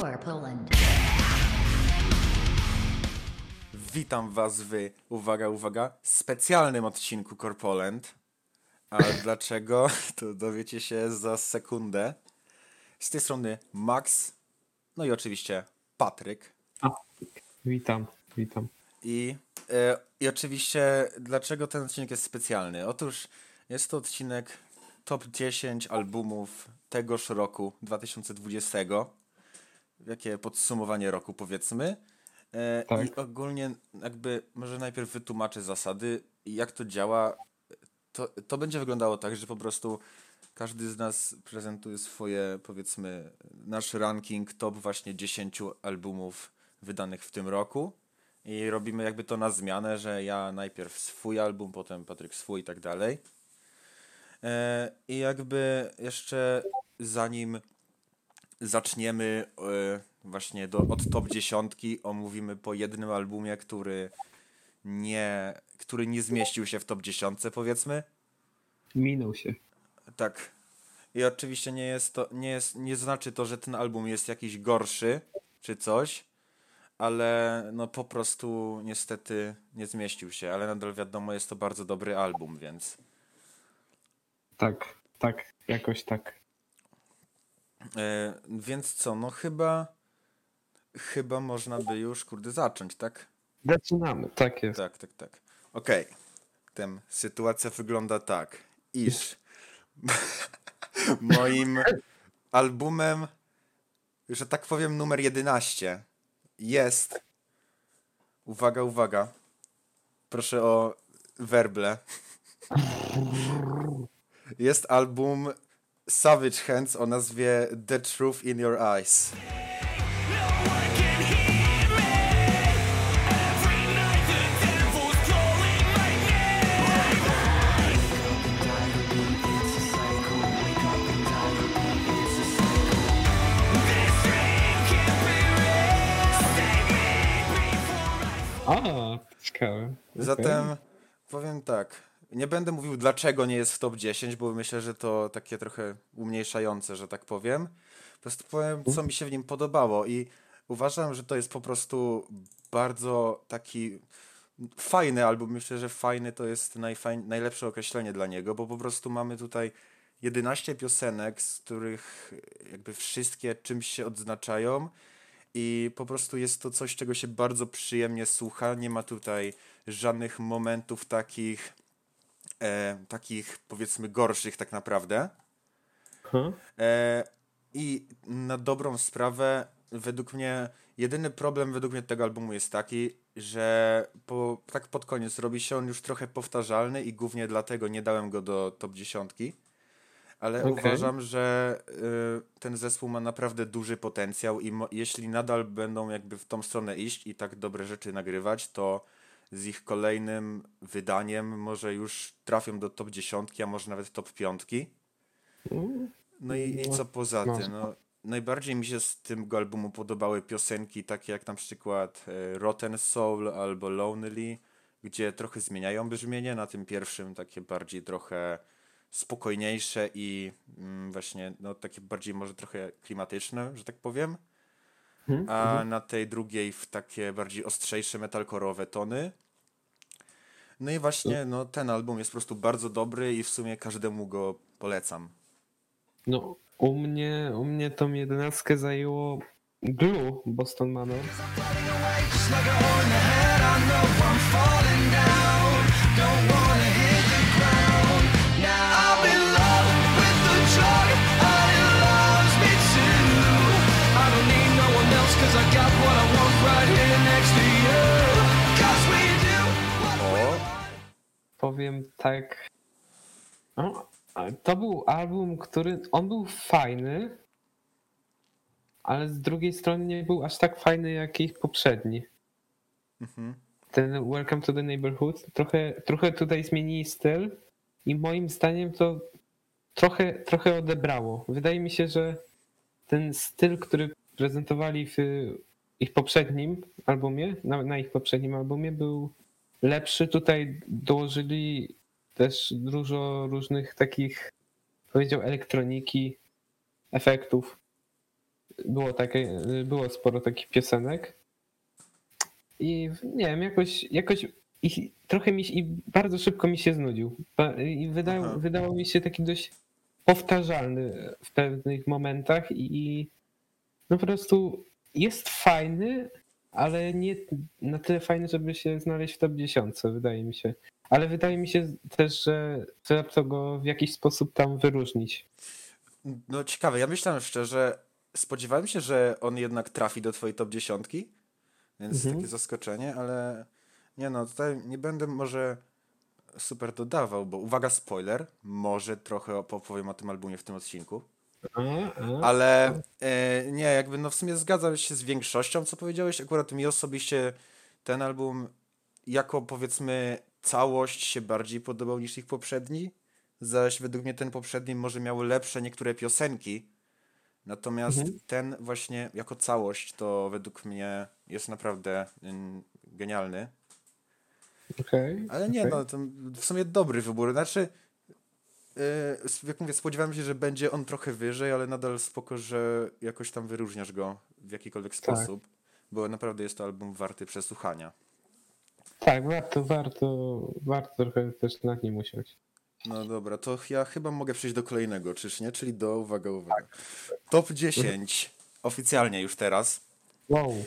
Core Poland. Witam Was w, uwaga, uwaga, specjalnym odcinku Corpoland. A dlaczego? To dowiecie się za sekundę. Z tej strony Max, no i oczywiście Patryk. Witam, witam. I, e, I oczywiście, dlaczego ten odcinek jest specjalny? Otóż jest to odcinek top 10 albumów tegoż roku 2020. Jakie podsumowanie roku powiedzmy. E, Tak. I ogólnie jakby może najpierw wytłumaczę zasady i jak to działa. To, to będzie wyglądało tak, że po prostu każdy z nas prezentuje swoje, powiedzmy, nasz ranking top właśnie 10 albumów wydanych w tym roku. I robimy jakby to na zmianę, że ja najpierw swój album, potem Patryk swój i tak dalej. E, I jakby jeszcze zanim zaczniemy e, właśnie do, od top dziesiątki, omówimy po jednym albumie, który nie, który nie zmieścił się w top dziesiątce powiedzmy. Minął się. Tak. I oczywiście nie jest to, nie jest, nie znaczy to, że ten album jest jakiś gorszy czy coś, ale no po prostu niestety nie zmieścił się, ale nadal wiadomo, jest to bardzo dobry album, więc Tak, tak, jakoś tak. E, więc co, no chyba chyba można by już kurde zacząć, tak? Zaczynamy, tak jest. Tak, tak, tak. Okej. Tem sytuacja wygląda tak, iż moim albumem, że tak powiem, numer 11 jest. Uwaga, uwaga. Proszę o werble. Jest album Savage Hands o nazwie The Truth in Your Eyes. A, ciekawe. Zatem powiem tak. Nie będę mówił, dlaczego nie jest w top 10, bo myślę, że to takie trochę umniejszające, że tak powiem. Po prostu powiem, co mi się w nim podobało i uważam, że to jest po prostu bardzo taki fajny album. Myślę, że fajny to jest najlepsze określenie dla niego, bo po prostu mamy tutaj 11 piosenek, z których jakby wszystkie czymś się odznaczają i po prostu jest to coś, czego się bardzo przyjemnie słucha. Nie ma tutaj żadnych momentów takich, e, takich powiedzmy gorszych tak naprawdę. Aha. E, I na dobrą sprawę, według mnie, jedyny problem według mnie tego albumu jest taki, że po, tak pod koniec robi się on już trochę powtarzalny i głównie dlatego nie dałem go do top dziesiątki. Ale Okej. uważam, że y, ten zespół ma naprawdę duży potencjał i jeśli nadal będą jakby w tą stronę iść i tak dobre rzeczy nagrywać, to z ich kolejnym wydaniem może już trafią do top dziesiątki, a może nawet top piątki. No i, i co poza no. tym? No, najbardziej mi się z tym albumu podobały piosenki takie jak na przykład e, Rotten Soul albo Lonely, gdzie trochę zmieniają brzmienie. Na tym pierwszym takie bardziej trochę spokojniejsze i mm, właśnie no, takie bardziej może trochę klimatyczne, że tak powiem. Mhm, A na tej drugiej w takie bardziej ostrzejsze metalkorowe tony. No i właśnie no, ten album jest po prostu bardzo dobry i w sumie każdemu go polecam. No, u mnie, u mnie tą jedenastkę zajęło Glue Boston Manor. Powiem tak. No, to był album, który. On był fajny, ale z drugiej strony nie był aż tak fajny jak ich poprzedni. mhm. ten Welcome to the Neighborhood trochę, trochę tutaj zmienili styl i moim zdaniem to trochę, trochę odebrało. Wydaje mi się, że ten styl, który prezentowali w ich poprzednim albumie, na, na ich poprzednim albumie był lepszy. Tutaj dołożyli też dużo różnych takich, powiedział, elektroniki, efektów. było takie, było sporo takich piosenek. I nie wiem, jakoś, jakoś i trochę mi się, i bardzo szybko mi się znudził. I wydało, wydało mi się taki dość powtarzalny w pewnych momentach i no po prostu jest fajny, ale nie na tyle fajny, żeby się znaleźć w top 10, wydaje mi się. Ale wydaje mi się też, że warto go w jakiś sposób tam wyróżnić. No ciekawe, ja myślałem szczerze, spodziewałem się, że on jednak trafi do twojej top dziesiątki, więc Mhm. takie zaskoczenie, ale nie no, tutaj nie będę może super dodawał, bo uwaga, spoiler, może trochę opowiem o tym albumie w tym odcinku. Ale e, nie, jakby no w sumie zgadzam się z większością, co powiedziałeś, akurat mi osobiście ten album jako powiedzmy całość się bardziej podobał niż ich poprzedni, zaś według mnie ten poprzedni może miał lepsze niektóre piosenki, natomiast Mhm. ten właśnie jako całość to według mnie jest naprawdę mm, genialny. Okej. Ale nie, okej. no to w sumie dobry wybór. Znaczy, jak mówię, spodziewałem się, że będzie on trochę wyżej, ale nadal spoko, że jakoś tam wyróżniasz go w jakikolwiek Tak. sposób, bo naprawdę jest to album warty przesłuchania. Tak, warto, warto, warto trochę też nad nim usiąść. No dobra, to ja chyba mogę przejść do kolejnego, czyż nie? Czyli do, uwaga, uwaga, top 10, oficjalnie już teraz. Wow.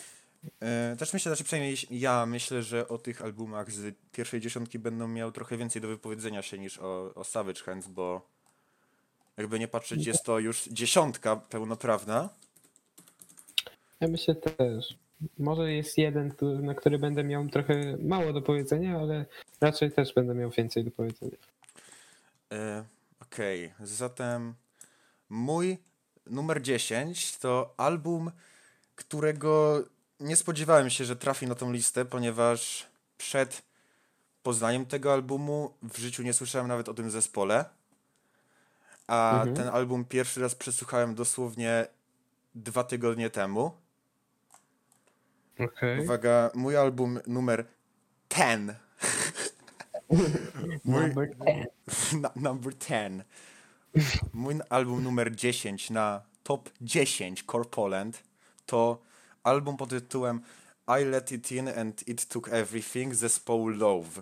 E, Też myślę, znaczy przynajmniej ja myślę, że o tych albumach z pierwszej dziesiątki będą miał trochę więcej do wypowiedzenia się niż o, o Savage Hands, bo jakby nie patrzeć, jest to już dziesiątka pełnoprawna. Ja myślę też. Może jest jeden, na który będę miał trochę mało do powiedzenia, ale raczej też będę miał więcej do powiedzenia. E, Okej, zatem mój numer 10 to album, którego nie spodziewałem się, że trafi na tą listę, ponieważ przed poznaniem tego albumu w życiu nie słyszałem nawet o tym zespole. A Mhm. ten album pierwszy raz przesłuchałem dosłownie dwa tygodnie temu. Okej. Uwaga, mój album numer 10. mój, Number 10. na, number 10. Mój album numer 10 na top 10 Core Poland to album pod tytułem I Let It In and It Took Everything zespołu Love.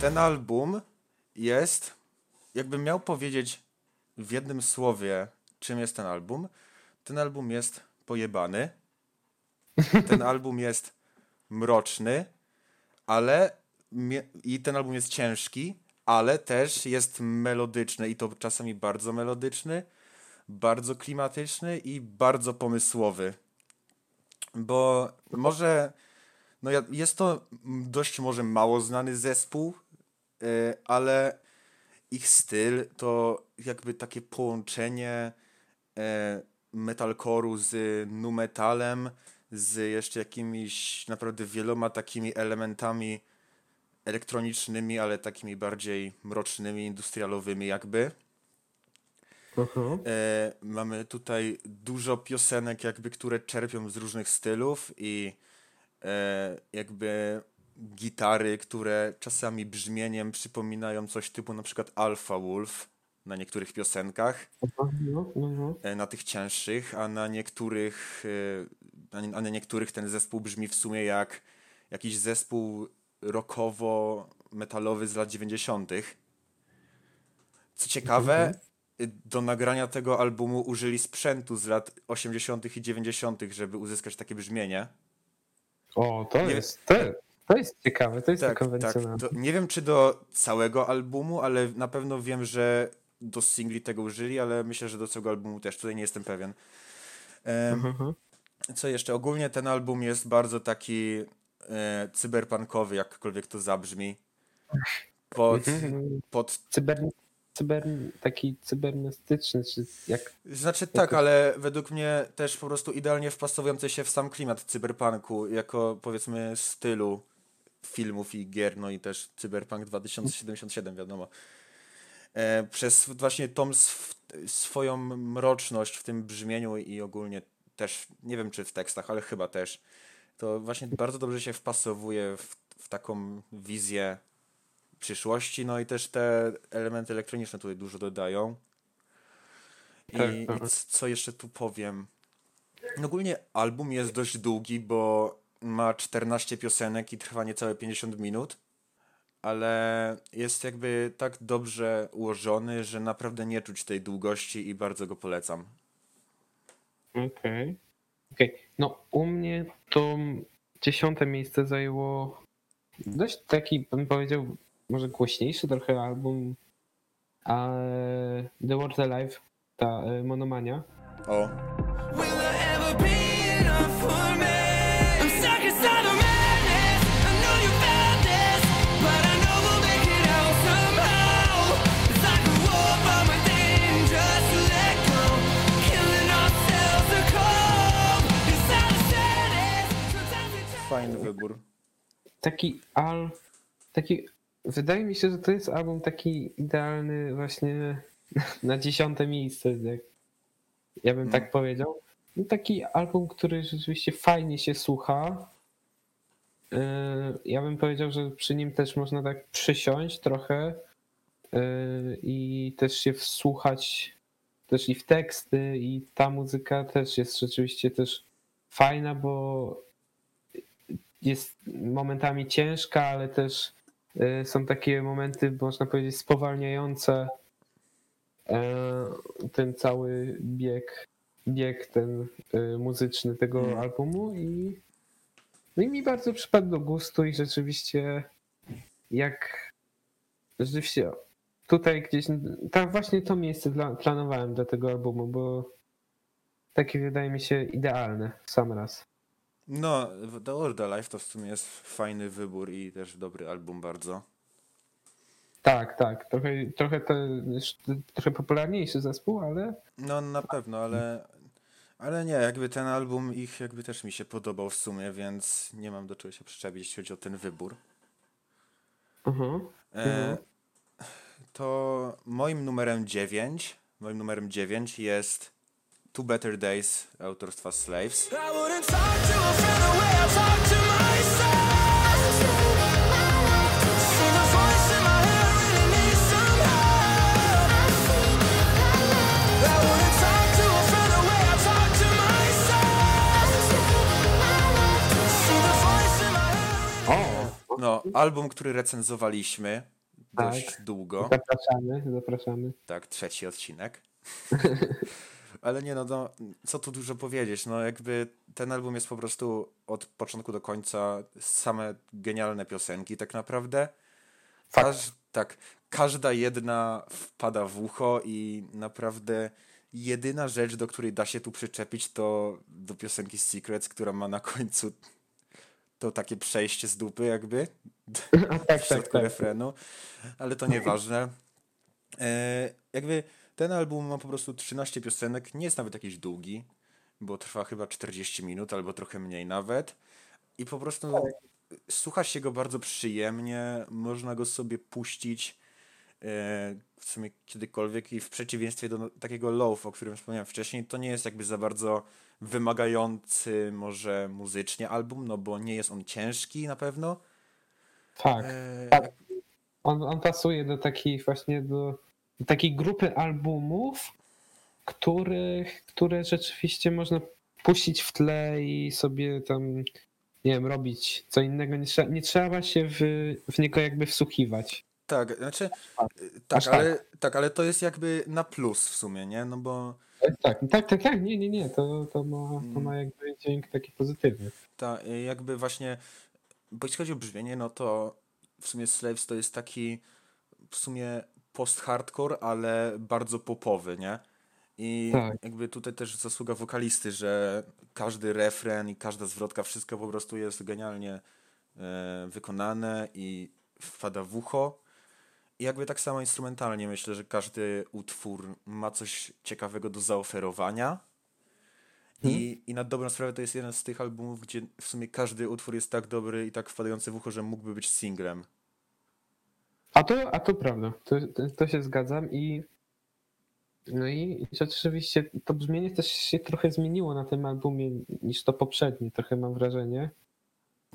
Ten album jest, jakbym miał powiedzieć w jednym słowie, czym jest ten album. Ten album jest pojebany. Ten album jest mroczny, ale i ten album jest ciężki, ale też jest melodyczny i to czasami bardzo melodyczny, bardzo klimatyczny i bardzo pomysłowy. Bo może no jest to dość może mało znany zespół, y, ale ich styl to jakby takie połączenie e, metalcore'u z nu metalem, z jeszcze jakimiś naprawdę wieloma takimi elementami elektronicznymi, ale takimi bardziej mrocznymi, industrialowymi jakby. Mhm. E, mamy tutaj dużo piosenek, jakby, które czerpią z różnych stylów i e, jakby gitary, które czasami brzmieniem przypominają coś typu na przykład Alpha Wolf na niektórych piosenkach, e, na tych cięższych, a na niektórych, e, a na niektórych ten zespół brzmi w sumie jak jakiś zespół rockowo-metalowy z lat 90. Co ciekawe, y, do nagrania tego albumu użyli sprzętu z lat 80. i 90., żeby uzyskać takie brzmienie. O, to Nie- jest, to, to jest ciekawe, to jest Tak, tak. konwencjonalne. To nie wiem, czy do całego albumu, ale na pewno wiem, że do singli tego użyli, ale myślę, że do całego albumu też. Tutaj nie jestem pewien. Mhm. Co jeszcze? Ogólnie ten album jest bardzo taki e, cyberpunkowy, jakkolwiek to zabrzmi. Pod, Mhm. pod Cyber, cyber, taki cybernetyczny, czy jak... Znaczy tak, ale według mnie też po prostu idealnie wpasowujący się w sam klimat cyberpunku, jako powiedzmy stylu filmów i gier, no i też Cyberpunk 2077, wiadomo. e, przez właśnie tą sw swoją mroczność w tym brzmieniu i ogólnie też, nie wiem czy w tekstach, ale chyba też, to właśnie bardzo dobrze się wpasowuje w, w taką wizję przyszłości, no i też te elementy elektroniczne tutaj dużo dodają. I, Tak, i tak. c- co jeszcze tu powiem? Ogólnie album jest dość długi, bo ma 14 piosenek i trwa niecałe 50 minut, ale jest jakby tak dobrze ułożony, że naprawdę nie czuć tej długości i bardzo go polecam. Okej. Okej. No u mnie to dziesiąte miejsce zajęło dość taki, bym powiedział, może głośniejszy trochę album The World Alive, ta e, monomania. O, Will there ever be fajny wybór. Taki al... Taki... Wydaje mi się, że to jest album taki idealny właśnie na dziesiąte miejsce, jak ja bym tak powiedział. No taki album, który rzeczywiście fajnie się słucha. Yy, Ja bym powiedział, że przy nim też można tak przysiąść trochę yy, i też się wsłuchać też i w teksty i ta muzyka też jest rzeczywiście też fajna, bo jest momentami ciężka, ale też y, są takie momenty, można powiedzieć, spowalniające e, ten cały bieg, bieg ten y, muzyczny tego Mm. albumu i, no i mi bardzo przypadł do gustu i rzeczywiście jak rzeczywiście tutaj gdzieś, tak właśnie to miejsce dla, planowałem dla tego albumu, bo takie wydaje mi się idealne w sam raz. No, The World Alive to w sumie jest fajny wybór i też dobry album bardzo. Tak, tak. Trochę, trochę, to, trochę popularniejszy zespół, ale No na pewno, ale, ale nie, jakby ten album ich jakby też mi się podobał w sumie, więc nie mam do czego się przyczepić, jeśli chodzi o ten wybór. uh E, to moim numerem 9, moim numerem 9 jest Two Better Days autorstwa Slaves. No, album, który recenzowaliśmy Tak. dość długo. zapraszamy, zapraszamy. Tak, trzeci odcinek. Ale nie no, no, co tu dużo powiedzieć, no jakby ten album jest po prostu od początku do końca same genialne piosenki tak naprawdę. Każ, tak, każda jedna wpada w ucho i naprawdę jedyna rzecz, do której da się tu przyczepić to do piosenki Secrets, która ma na końcu to takie przejście z dupy jakby w tak, środku tak, tak. refrenu, ale to nieważne. E, jakby ten album ma po prostu 13 piosenek, nie jest nawet jakiś długi, bo trwa chyba 40 minut albo trochę mniej nawet. I po prostu słucha się go bardzo przyjemnie, można go sobie puścić e, w sumie kiedykolwiek i w przeciwieństwie do no- takiego low, o którym wspomniałem wcześniej, to nie jest jakby za bardzo wymagający może muzycznie album, no bo nie jest on ciężki na pewno. Tak. E, Tak. On, on pasuje do takiej właśnie do takiej grupy albumów, których, które rzeczywiście można puścić w tle i sobie tam, nie wiem, robić co innego. Nie trzeba, nie trzeba się w, w niego jakby wsłuchiwać. Tak, znaczy, Tak. y, tak, Aż tak. ale, tak, ale to jest jakby na plus w sumie, nie? No bo Tak, tak, tak, tak, nie, nie, nie, to, to, ma, to Mm. ma jakby dźwięk taki pozytywny. ta, y, jakby właśnie, bo jeśli chodzi o brzmienie, no to w sumie Slaves to jest taki w sumie post-hardcore, ale bardzo popowy, nie? I Tak. jakby tutaj też zasługa wokalisty, że każdy refren i każda zwrotka, wszystko po prostu jest genialnie e, wykonane i wpada w ucho. I jakby tak samo instrumentalnie myślę, że każdy utwór ma coś ciekawego do zaoferowania. I, I na dobrą sprawę to jest jeden z tych albumów, gdzie w sumie każdy utwór jest tak dobry i tak wpadający w ucho, że mógłby być singlem. A to, a to prawda, to, to, to się zgadzam i no i rzeczywiście to brzmienie też się trochę zmieniło na tym albumie niż to poprzednie, trochę mam wrażenie.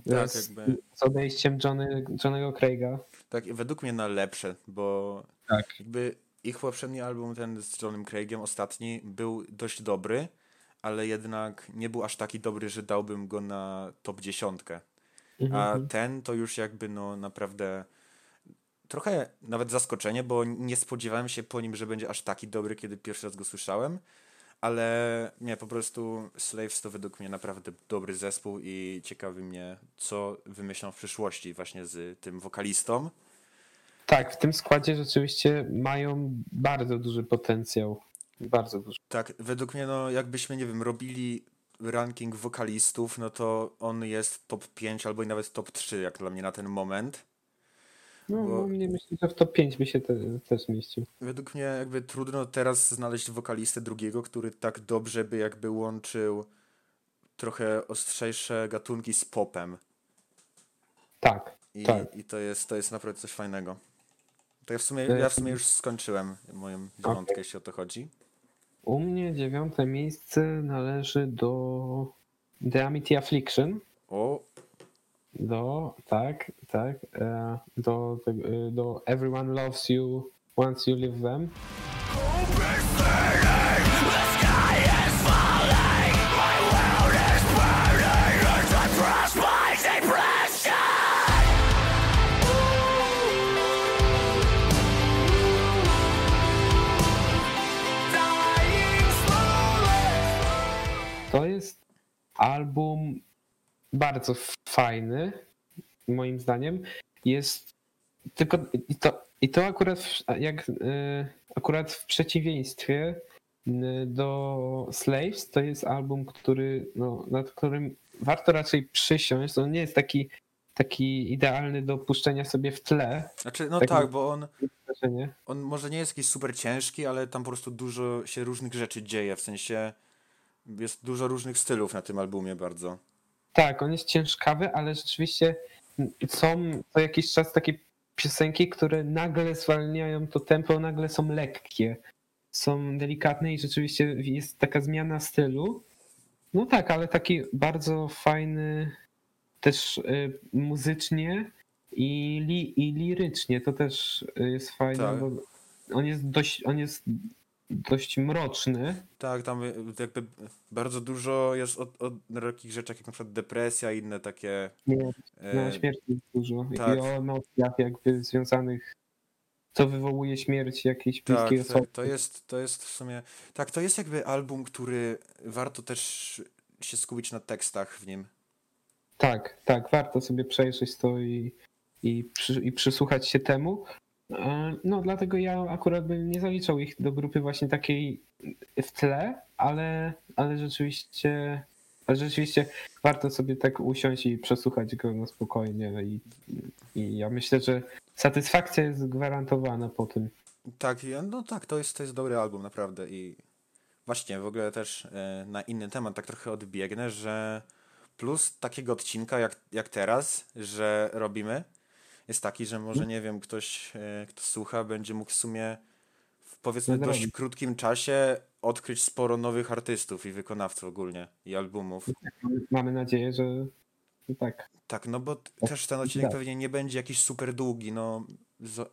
Tak, z, jakby- z odejściem Johnny, Johnnego Craiga. Tak, i według mnie na lepsze, bo Tak. jakby ich poprzedni album, ten z Johnem Craigiem, ostatni, był dość dobry, ale jednak nie był aż taki dobry, że dałbym go na top dziesiątkę. A Mhm. ten to już jakby no naprawdę trochę nawet zaskoczenie, bo nie spodziewałem się po nim, że będzie aż taki dobry, kiedy pierwszy raz go słyszałem. Ale nie, po prostu Slaves to według mnie naprawdę dobry zespół i ciekawi mnie, co wymyślą w przyszłości właśnie z tym wokalistą. Tak, w tym składzie rzeczywiście mają bardzo duży potencjał. Bardzo duży. Tak, według mnie, no jakbyśmy, nie wiem, robili ranking wokalistów, no to on jest top 5 albo i nawet top 3, jak dla mnie na ten moment. No, Bo- no mnie myślę, że w top 5 by się te, też zmieścił. Według mnie jakby trudno teraz znaleźć wokalistę drugiego, który tak dobrze by jakby łączył trochę ostrzejsze gatunki z popem. Tak, I, Tak. i to, jest, to jest naprawdę coś fajnego. To ja w sumie, ja w sumie już skończyłem moją dziewiątkę, jeśli o to chodzi. U mnie dziewiąte miejsce należy do The Amity Affliction. O, Do, tak, tak, e, do, e, do Everyone Loves You Once You Live Them. To jest album bardzo fajny, moim zdaniem. Jest tylko i to, i to akurat jak y, akurat w przeciwieństwie y, do Slaves to jest album, który, no, nad którym warto raczej przysiąść. On nie jest taki, taki idealny do puszczenia sobie w tle. znaczy, no Tak bo on, on może nie jest jakiś super ciężki, ale tam po prostu dużo się różnych rzeczy dzieje, w sensie jest dużo różnych stylów na tym albumie bardzo. Tak, on jest ciężkawy, ale rzeczywiście są co jakiś czas takie piosenki, które nagle zwalniają to tempo, nagle są lekkie, są delikatne i rzeczywiście jest taka zmiana stylu. No tak, ale taki bardzo fajny też y, muzycznie i, li, i lirycznie. To też jest fajne, Tak. bo on jest dość, on jest dość mroczny. Tak, tam jakby bardzo dużo jest o, o takich rzeczach jak na przykład depresja i inne takie. Nie, No, śmierci jest dużo. tak. I o emocjach jakby związanych, co wywołuje śmierć jakiejś tak, bliskiej tak, osoby. to jest, to jest w sumie. Tak, to jest jakby album, który warto też się skupić na tekstach w nim. Tak, tak, warto sobie przejrzeć to i, i, przy, i przysłuchać się temu. E, No, dlatego ja akurat bym nie zaliczał ich do grupy właśnie takiej w tle, ale, ale rzeczywiście. Ale rzeczywiście warto sobie tak usiąść i przesłuchać go na spokojnie. I, I ja myślę, że satysfakcja jest gwarantowana po tym. Tak, no tak, to jest, to jest dobry album, naprawdę. I właśnie w ogóle też e, na inny temat tak trochę odbiegnę, że plus takiego odcinka jak, jak teraz, że robimy, jest taki, że może nie wiem, ktoś, e, kto słucha, będzie mógł w sumie w powiedzmy dość krótkim czasie odkryć sporo nowych artystów i wykonawców ogólnie i albumów. Mamy nadzieję, że tak. Tak, no bo t- też ten odcinek tak. pewnie nie będzie jakiś super długi, no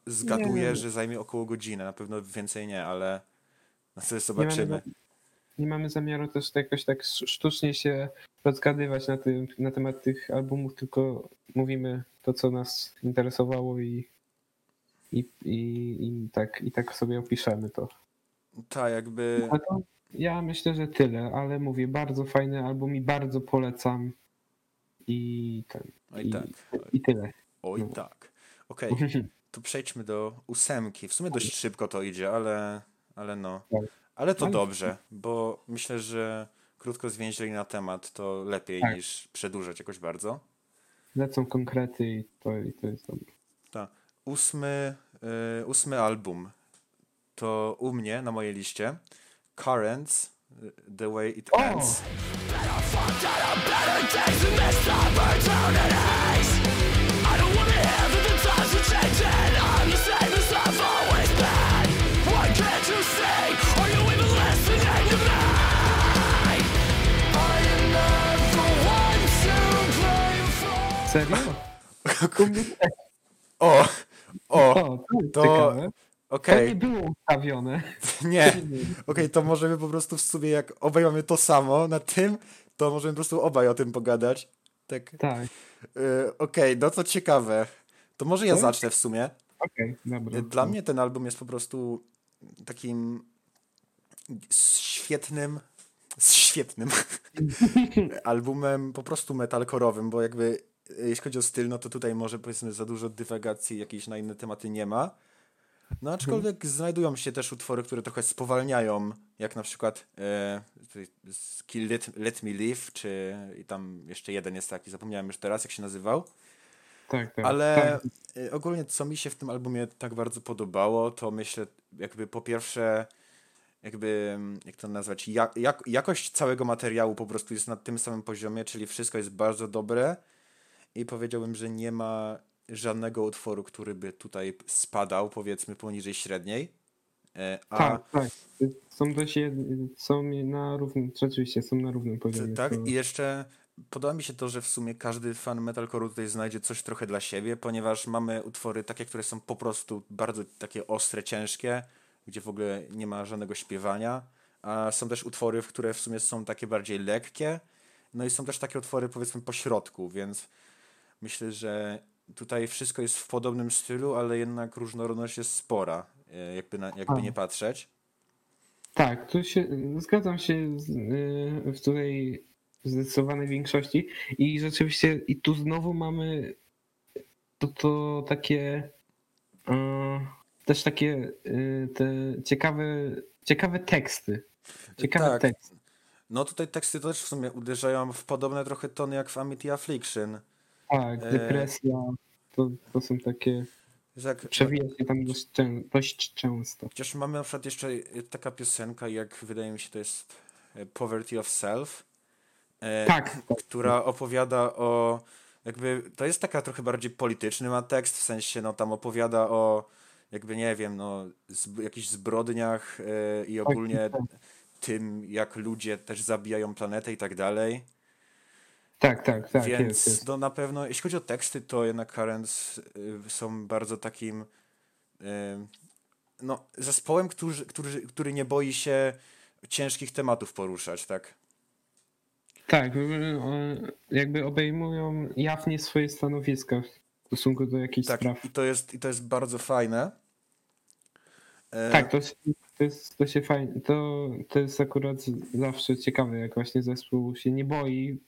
zgaduję, Nie. że zajmie około godziny, na pewno więcej nie, ale no sobie Nie zobaczymy. Nie mamy zamiaru też jakoś tak sz- sztucznie się rozgadywać na, tym, na temat tych albumów, tylko mówimy to, co nas interesowało i, i, i, i, tak, i tak sobie opiszemy to. Tak, jakby. To ja myślę, że tyle, ale mówię, bardzo fajny album i bardzo polecam. I ten. Oj I, tak. i tyle. Oj no. tak. Okej, to przejdźmy do ósemki. W sumie dość szybko to idzie, ale, ale no. Ale to dobrze, bo myślę, że krótko zwięźli na temat to lepiej Tak. niż przedłużać jakoś bardzo. Lecą konkrety i to, i to jest dobre. Tak. Ósmy, y, ósmy album to u mnie na mojej liście Currents, y, The Way It! Ends. I Też. O! O! O, to jest to- nie było ustawione. nie. Okej, to możemy po prostu w sumie, jak obaj mamy to samo na tym, to możemy po prostu obaj o tym pogadać. Tak. Tak, Yy, Okej, no to ciekawe. To może ja zacznę w sumie. okej, dobra. Dla mnie ten album jest po prostu takim świetnym, świetnym albumem po prostu metalkorowym, bo jakby jeśli chodzi o styl, no to tutaj może powiedzmy za dużo dywagacji jakiejś na inne tematy nie ma. No aczkolwiek znajdują się też utwory, które trochę spowalniają, jak na przykład e, Kill Let, Let Me Live, czy i tam jeszcze jeden jest taki, zapomniałem już teraz, jak się nazywał. Tak, tak. Ale tak. y, ogólnie co mi się w tym albumie tak bardzo podobało, to myślę jakby po pierwsze jakby, jak to nazwać, jak, jakość całego materiału po prostu jest na tym samym poziomie, czyli wszystko jest bardzo dobre i powiedziałbym, że nie ma żadnego utworu, który by tutaj spadał powiedzmy poniżej średniej. E, A Tak, tak. Są dość są na równym, rzeczywiście są na równym poziomie. Tak, i jeszcze podoba mi się to, że w sumie każdy fan metalcore'u tutaj znajdzie coś trochę dla siebie, ponieważ mamy utwory takie, które są po prostu bardzo takie ostre, ciężkie, gdzie w ogóle nie ma żadnego śpiewania, a są też utwory, które w sumie są takie bardziej lekkie, no i są też takie utwory powiedzmy po środku, więc myślę, że tutaj wszystko jest w podobnym stylu, ale jednak różnorodność jest spora, e, jakby, na, jakby A. nie patrzeć. Tak, tu się zgadzam się z, y, w tutaj zdecydowanej większości i rzeczywiście i tu znowu mamy to, to takie y, też takie te ciekawe, ciekawe teksty. Ciekawe Tak. teksty. No tutaj teksty też w sumie uderzają w podobne trochę tony jak w Amity Affliction. Tak, E, depresja, to, to są takie, Jak, przewija się tam dość, dość często. chociaż mamy na przykład jeszcze taka piosenka, jak wydaje mi się to jest e, Poverty of Self, e, Tak, tak. która opowiada o jakby, to jest taka trochę bardziej polityczny ma tekst, w sensie no tam opowiada o jakby nie wiem, no z, jakichś zbrodniach i ogólnie tak. tym, jak ludzie też zabijają planetę i tak dalej. Tak, tak, tak, Więc jest, jest. no na pewno, jeśli chodzi o teksty, to jednak Currents y, są bardzo takim y, no, zespołem, który, który, który nie boi się ciężkich tematów poruszać, tak? Tak, y, jakby obejmują jawnie swoje stanowiska w stosunku do jakichś Tak, spraw. i to jest, i to jest bardzo fajne. E, Tak, to, to, jest, to się fajnie, to, to jest akurat zawsze ciekawe, jak właśnie zespół się nie boi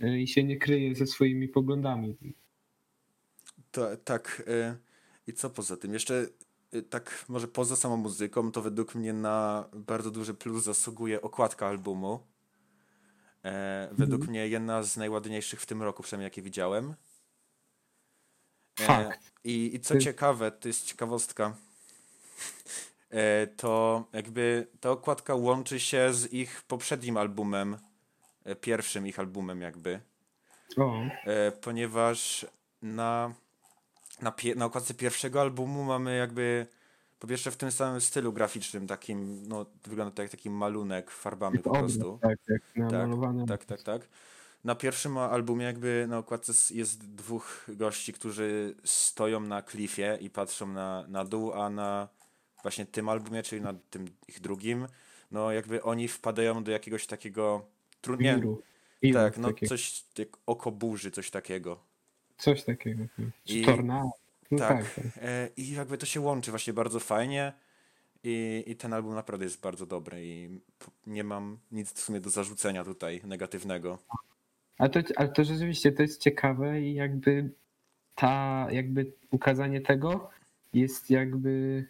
i się nie kryje ze swoimi poglądami. To, tak. y, I co poza tym? Jeszcze y, tak może poza samą muzyką, to według mnie na bardzo duży plus zasługuje okładka albumu. E, według mnie jedna z najładniejszych w tym roku, przynajmniej jakie widziałem. E, Fakt. I, I co ciekawe, to jest ciekawostka, e, to jakby ta okładka łączy się z ich poprzednim albumem, e, pierwszym ich albumem jakby O, e, ponieważ na, na, pie, na okładce pierwszego albumu mamy jakby po pierwsze w tym samym stylu graficznym, takim, no wygląda to jak taki malunek farbami po prostu. tak, jak namalowane. Tak, tak, tak. Na pierwszym albumie jakby na okładce jest dwóch gości, którzy stoją na klifie i patrzą na, na dół, a na właśnie tym albumie, czyli na tym ich drugim, no jakby oni wpadają do jakiegoś takiego, tru, nie, Wiru. Wiru tak, no takiego. coś jak oko burzy, coś takiego. Coś takiego. Czy I- tornado. No tak. tak, tak. E, I jakby to się łączy właśnie bardzo fajnie. I, I ten album naprawdę jest bardzo dobry i nie mam nic w sumie do zarzucenia tutaj negatywnego. Ale to, ale to rzeczywiście to jest ciekawe i jakby ta, jakby ukazanie tego jest jakby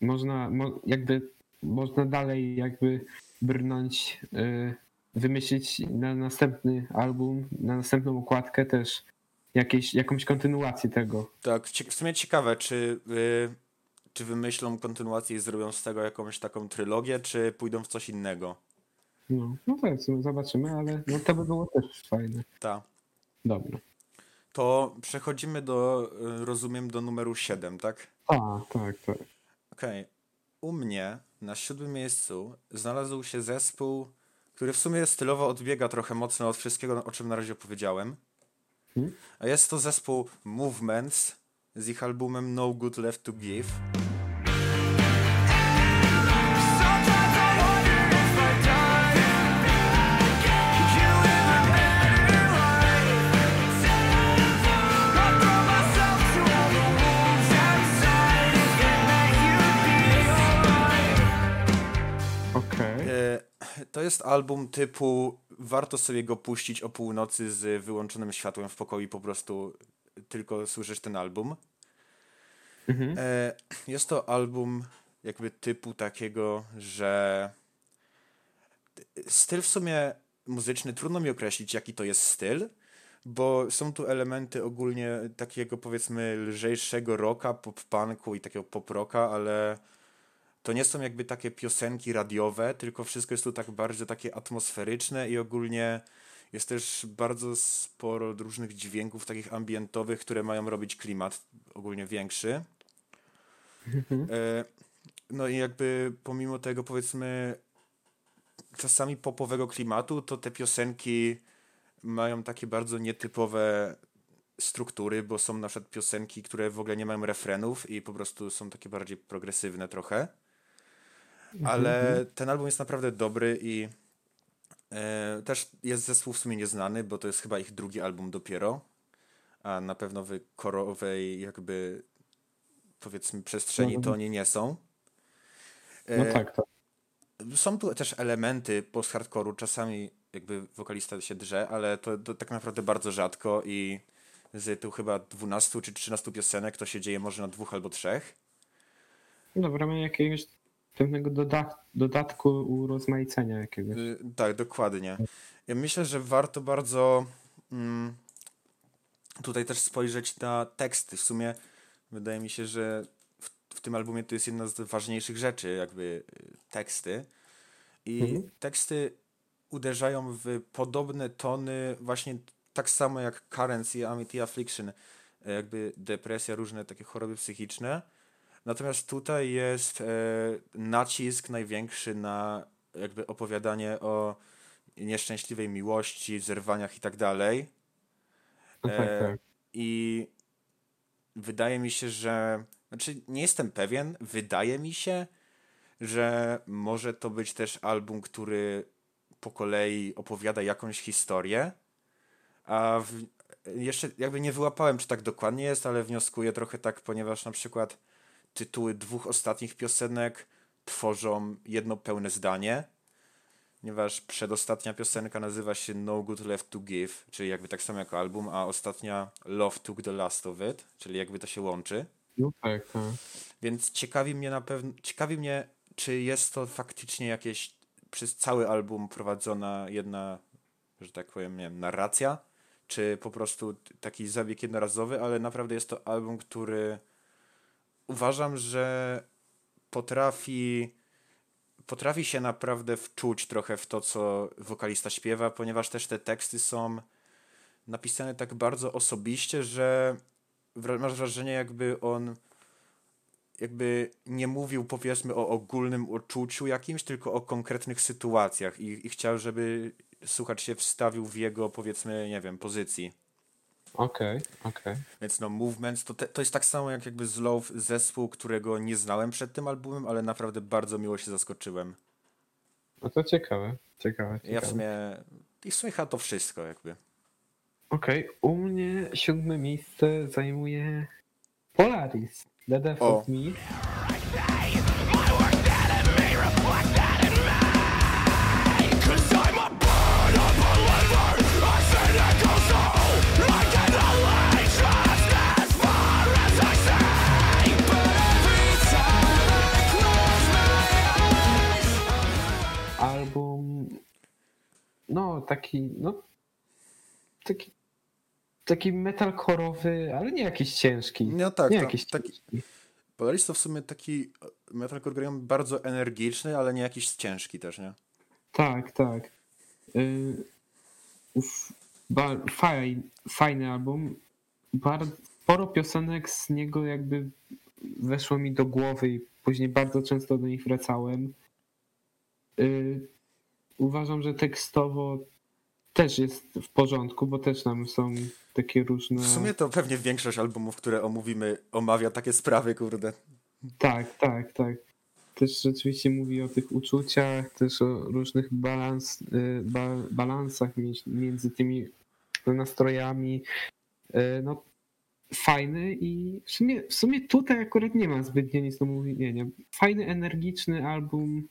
można, mo, jakby można dalej jakby brnąć, y, wymyślić na następny album, na następną układkę też jakieś, jakąś kontynuację tego. Tak, w sumie ciekawe, czy, y, czy wymyślą kontynuację i zrobią z tego jakąś taką trylogię, czy pójdą w coś innego. No, no to jest, zobaczymy, ale no to by było też fajne. Ta. Dobra. To przechodzimy do, y, rozumiem, do numeru 7, tak? A, tak, tak. Okej. U mnie na siódmym miejscu znalazł się zespół, który w sumie stylowo odbiega trochę mocno od wszystkiego, o czym na razie opowiedziałem. Mhm. A jest to zespół Movements z ich albumem No Good Left to Give. Jest album typu warto sobie go puścić o północy z wyłączonym światłem w pokoju i po prostu tylko słyszysz ten album. Mhm. E, Jest to album jakby typu takiego, że styl w sumie muzyczny, trudno mi określić jaki to jest styl, bo są tu elementy ogólnie takiego powiedzmy lżejszego rocka, pop-punku i takiego pop-rocka, ale to nie są jakby takie piosenki radiowe, tylko wszystko jest tu tak bardzo takie atmosferyczne i ogólnie jest też bardzo sporo różnych dźwięków takich ambientowych, które mają robić klimat ogólnie większy. E, No i jakby pomimo tego powiedzmy czasami popowego klimatu, to te piosenki mają takie bardzo nietypowe struktury, bo są na przykład piosenki, które w ogóle nie mają refrenów i po prostu są takie bardziej progresywne trochę. Ale ten album jest naprawdę dobry i e, też jest zespół w sumie nieznany, bo to jest chyba ich drugi album dopiero, a na pewno w korowej jakby powiedzmy przestrzeni to Mhm. oni nie są. No E, tak, tak. są tu też elementy post-hardcore'u, czasami jakby wokalista się drze, ale to, to tak naprawdę bardzo rzadko i z tu chyba 12 czy 13 piosenek to się dzieje może na dwóch albo trzech. No w ramach jakiegoś pewnego doda- dodatku urozmaicenia jakiegoś. Y, Tak, dokładnie. Ja myślę, że warto bardzo mm, tutaj też spojrzeć na teksty. W sumie wydaje mi się, że w, w tym albumie to jest jedna z ważniejszych rzeczy, jakby y, teksty. I Mhm. teksty uderzają w podobne tony, właśnie tak samo jak Currents i Amity Affliction, e, jakby depresja, różne takie choroby psychiczne. Natomiast tutaj jest e, nacisk największy na jakby opowiadanie o nieszczęśliwej miłości, zerwaniach i tak dalej. No tak, E, tak. I wydaje mi się, że. Znaczy, nie jestem pewien. Wydaje mi się, że może to być też album, który po kolei opowiada jakąś historię. A w, jeszcze jakby nie wyłapałem, czy tak dokładnie jest, ale wnioskuję trochę tak, ponieważ na przykład tytuły dwóch ostatnich piosenek tworzą jedno pełne zdanie. Ponieważ przedostatnia piosenka nazywa się No Good Left to Give, czyli jakby tak samo jako album, a ostatnia Love Took the Last of It, czyli jakby to się łączy. No tak, tak. Więc ciekawi mnie na pewno, ciekawi mnie, czy jest to faktycznie jakieś przez cały album prowadzona jedna, że tak powiem, nie wiem, narracja, czy po prostu taki zabieg jednorazowy, ale naprawdę jest to album, który uważam, że potrafi potrafi się naprawdę wczuć trochę w to, co wokalista śpiewa, ponieważ też te teksty są napisane tak bardzo osobiście, że masz wrażenie, jakby on jakby nie mówił powiedzmy o ogólnym uczuciu jakimś, tylko o konkretnych sytuacjach i, i chciał, żeby słuchacz się wstawił w jego powiedzmy, nie wiem, pozycji. Okej, okej. Więc no Movements to, te, to jest tak samo jak jakby z Love zespół, którego nie znałem przed tym albumem, ale naprawdę bardzo miło się zaskoczyłem. No to ciekawe, ciekawe, Ja w ciekawe. sumie i w sumie to wszystko jakby. Okej, u mnie siódme miejsce zajmuje Polaris. The Death O. of Me. No, taki, no. Taki. Taki metalkorowy, ale nie jakiś ciężki. No tak, nie to- jakiś taki- ciężki. Polaris to w sumie taki metalcore grają bardzo energiczny, ale nie jakiś ciężki też, nie? Tak, tak. Y, uf, ba, faj, fajny album. Bardzo, sporo piosenek z niego jakby weszło mi do głowy i później bardzo często do nich wracałem. Y, uważam, że tekstowo też jest w porządku, bo też tam są takie różne... W sumie to pewnie większość albumów, które omówimy, omawia takie sprawy, kurde. Tak, tak, tak. Też rzeczywiście mówi o tych uczuciach, też o różnych balans, y, ba, balansach między, tymi nastrojami. Y, No, fajny i w sumie, w sumie tutaj akurat nie ma zbytnio nic do mówienia. Fajny, energiczny album.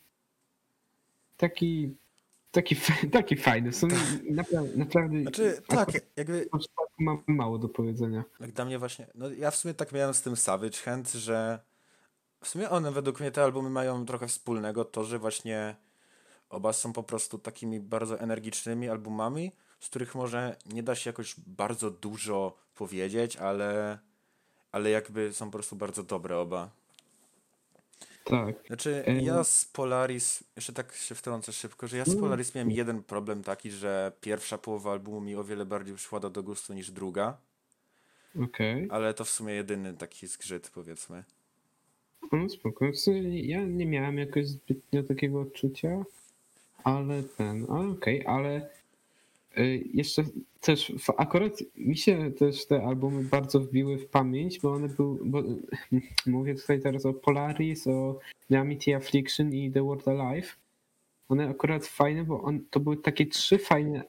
Taki, taki, taki fajny. Sumie naprawdę, naprawdę Znaczy, tak, jakby mam mało do powiedzenia. Jak dla mnie właśnie, no ja w sumie tak miałem z tym Savage Hand, że w sumie one według mnie te albumy mają trochę wspólnego, to że właśnie oba są po prostu takimi bardzo energicznymi albumami, z których może nie da się jakoś bardzo dużo powiedzieć, ale, ale jakby są po prostu bardzo dobre oba. Tak. Znaczy, Em. ja z Polaris, jeszcze tak się wtrącę szybko, że ja z Polaris miałem jeden problem taki, że pierwsza połowa albumu mi o wiele bardziej przyszła do gustu niż druga, Okej. ale to w sumie jedyny taki zgrzyt, powiedzmy. No spoko. W sumie ja nie miałem jakoś zbytnio takiego odczucia, ale ten, ale okej, ale y, jeszcze też akurat mi się też te albumy bardzo wbiły w pamięć, bo one były, bo, mówię tutaj teraz o Polaris, o Amity Affliction i The World Alive. One akurat fajne, bo on, to były takie trzy fajne,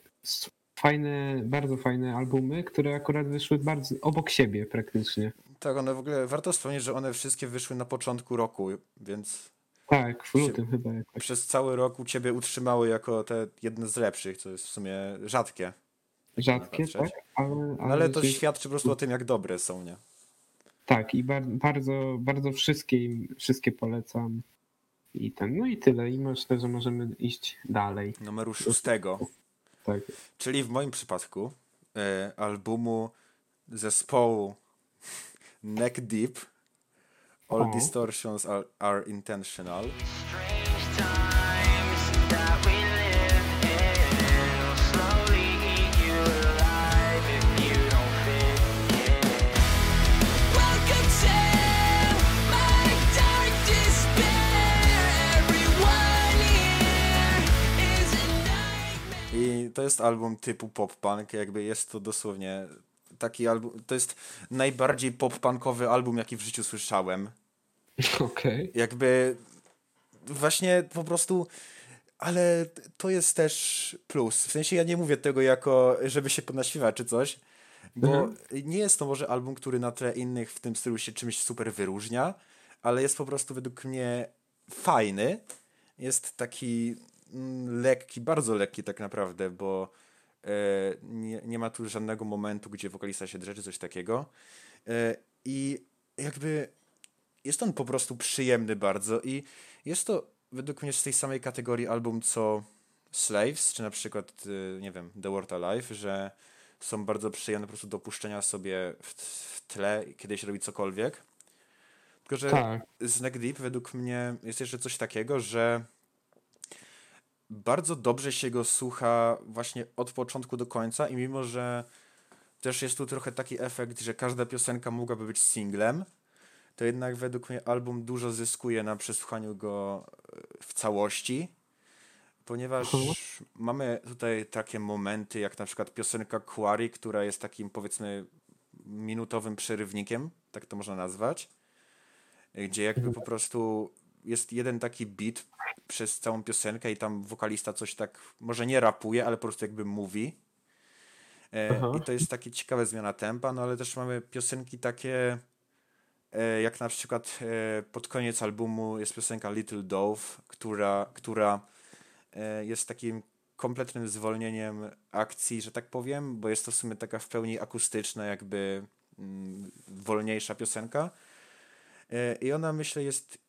fajne, bardzo fajne albumy, które akurat wyszły bardzo obok siebie praktycznie. Tak, one w ogóle, warto wspomnieć, że one wszystkie wyszły na początku roku, więc Tak, w lutym chyba jakoś. przez cały rok u ciebie utrzymały jako te jedne z lepszych, co jest w sumie rzadkie. Rzadkie, patrzeć. tak, ale, No, ale to rzeczywiście- świadczy po prostu o tym, jak dobre są, nie? Tak, i bar- bardzo, bardzo wszystkie, im- wszystkie polecam. I ten, no i tyle. I myślę, że możemy iść dalej. Numeru szóstego, Tak. czyli w moim przypadku e, albumu zespołu Neck Deep All O. Distortions are, are Intentional. I to jest album typu pop-punk, jakby jest to dosłownie taki album, to jest najbardziej pop-punkowy album, jaki w życiu słyszałem. Okej. Jakby właśnie po prostu, ale to jest też plus. W sensie ja nie mówię tego jako, żeby się podnaśpiewać czy coś, bo Mhm. nie jest to może album, który na tle innych w tym stylu się czymś super wyróżnia, ale jest po prostu według mnie fajny. Jest taki mm, lekki, bardzo lekki tak naprawdę, bo nie, nie ma tu żadnego momentu, gdzie wokalista się drze czy coś takiego. E, I jakby jest on po prostu przyjemny bardzo i jest to według mnie z tej samej kategorii album co Slaves, czy na przykład, y, nie wiem, The World Alive, że są bardzo przyjemne po prostu do puszczenia sobie w, w tle, kiedy się robi cokolwiek. Tylko, że Tak. z Neck Deep według mnie jest jeszcze coś takiego, że bardzo dobrze się go słucha właśnie od początku do końca i mimo, że też jest tu trochę taki efekt, że każda piosenka mogłaby być singlem, to jednak według mnie album dużo zyskuje na przesłuchaniu go e, w całości, ponieważ Mhm. mamy tutaj takie momenty, jak na przykład piosenka Quarry, która jest takim powiedzmy minutowym przerywnikiem, tak to można nazwać, e, gdzie jakby po prostu jest jeden taki beat przez całą piosenkę i tam wokalista coś tak, może nie rapuje, ale po prostu jakby mówi. E. I to jest takie ciekawe zmiana tempa, no ale też mamy piosenki takie, e, jak na przykład e, pod koniec albumu jest piosenka Little Dove, która, która e, jest takim kompletnym zwolnieniem akcji, że tak powiem, bo jest to w sumie taka w pełni akustyczna, jakby mm, wolniejsza piosenka. E, I ona myślę jest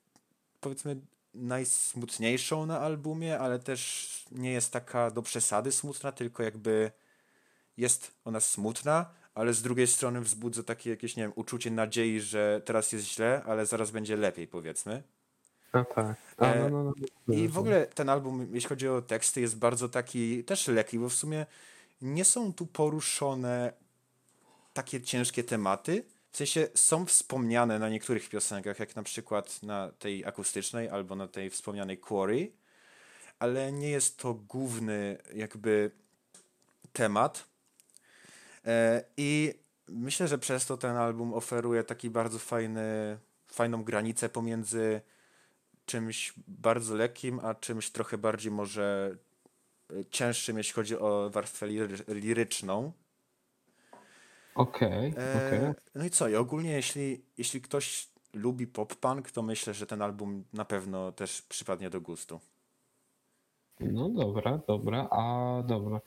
powiedzmy najsmutniejszą na albumie, ale też nie jest taka do przesady smutna, tylko jakby jest ona smutna, ale z drugiej strony wzbudza takie jakieś, nie wiem, uczucie nadziei, że teraz jest źle, ale zaraz będzie lepiej, powiedzmy. A tak. A, E, no, no, no. I w ogóle ten album, jeśli chodzi o teksty, jest bardzo taki też lekki, bo w sumie nie są tu poruszone takie ciężkie tematy. W sensie są wspomniane na niektórych piosenkach, jak na przykład na tej akustycznej albo na tej wspomnianej Quarry, ale nie jest to główny jakby temat. E, I myślę, że przez to ten album oferuje taki bardzo fajny, fajną granicę pomiędzy czymś bardzo lekkim, a czymś trochę bardziej może e, cięższym, jeśli chodzi o warstwę liry, liryczną. Okej, E, okej. No i co? I ogólnie, jeśli, jeśli ktoś lubi pop-punk, to myślę, że ten album na pewno też przypadnie do gustu. No dobra, dobra, a dobra.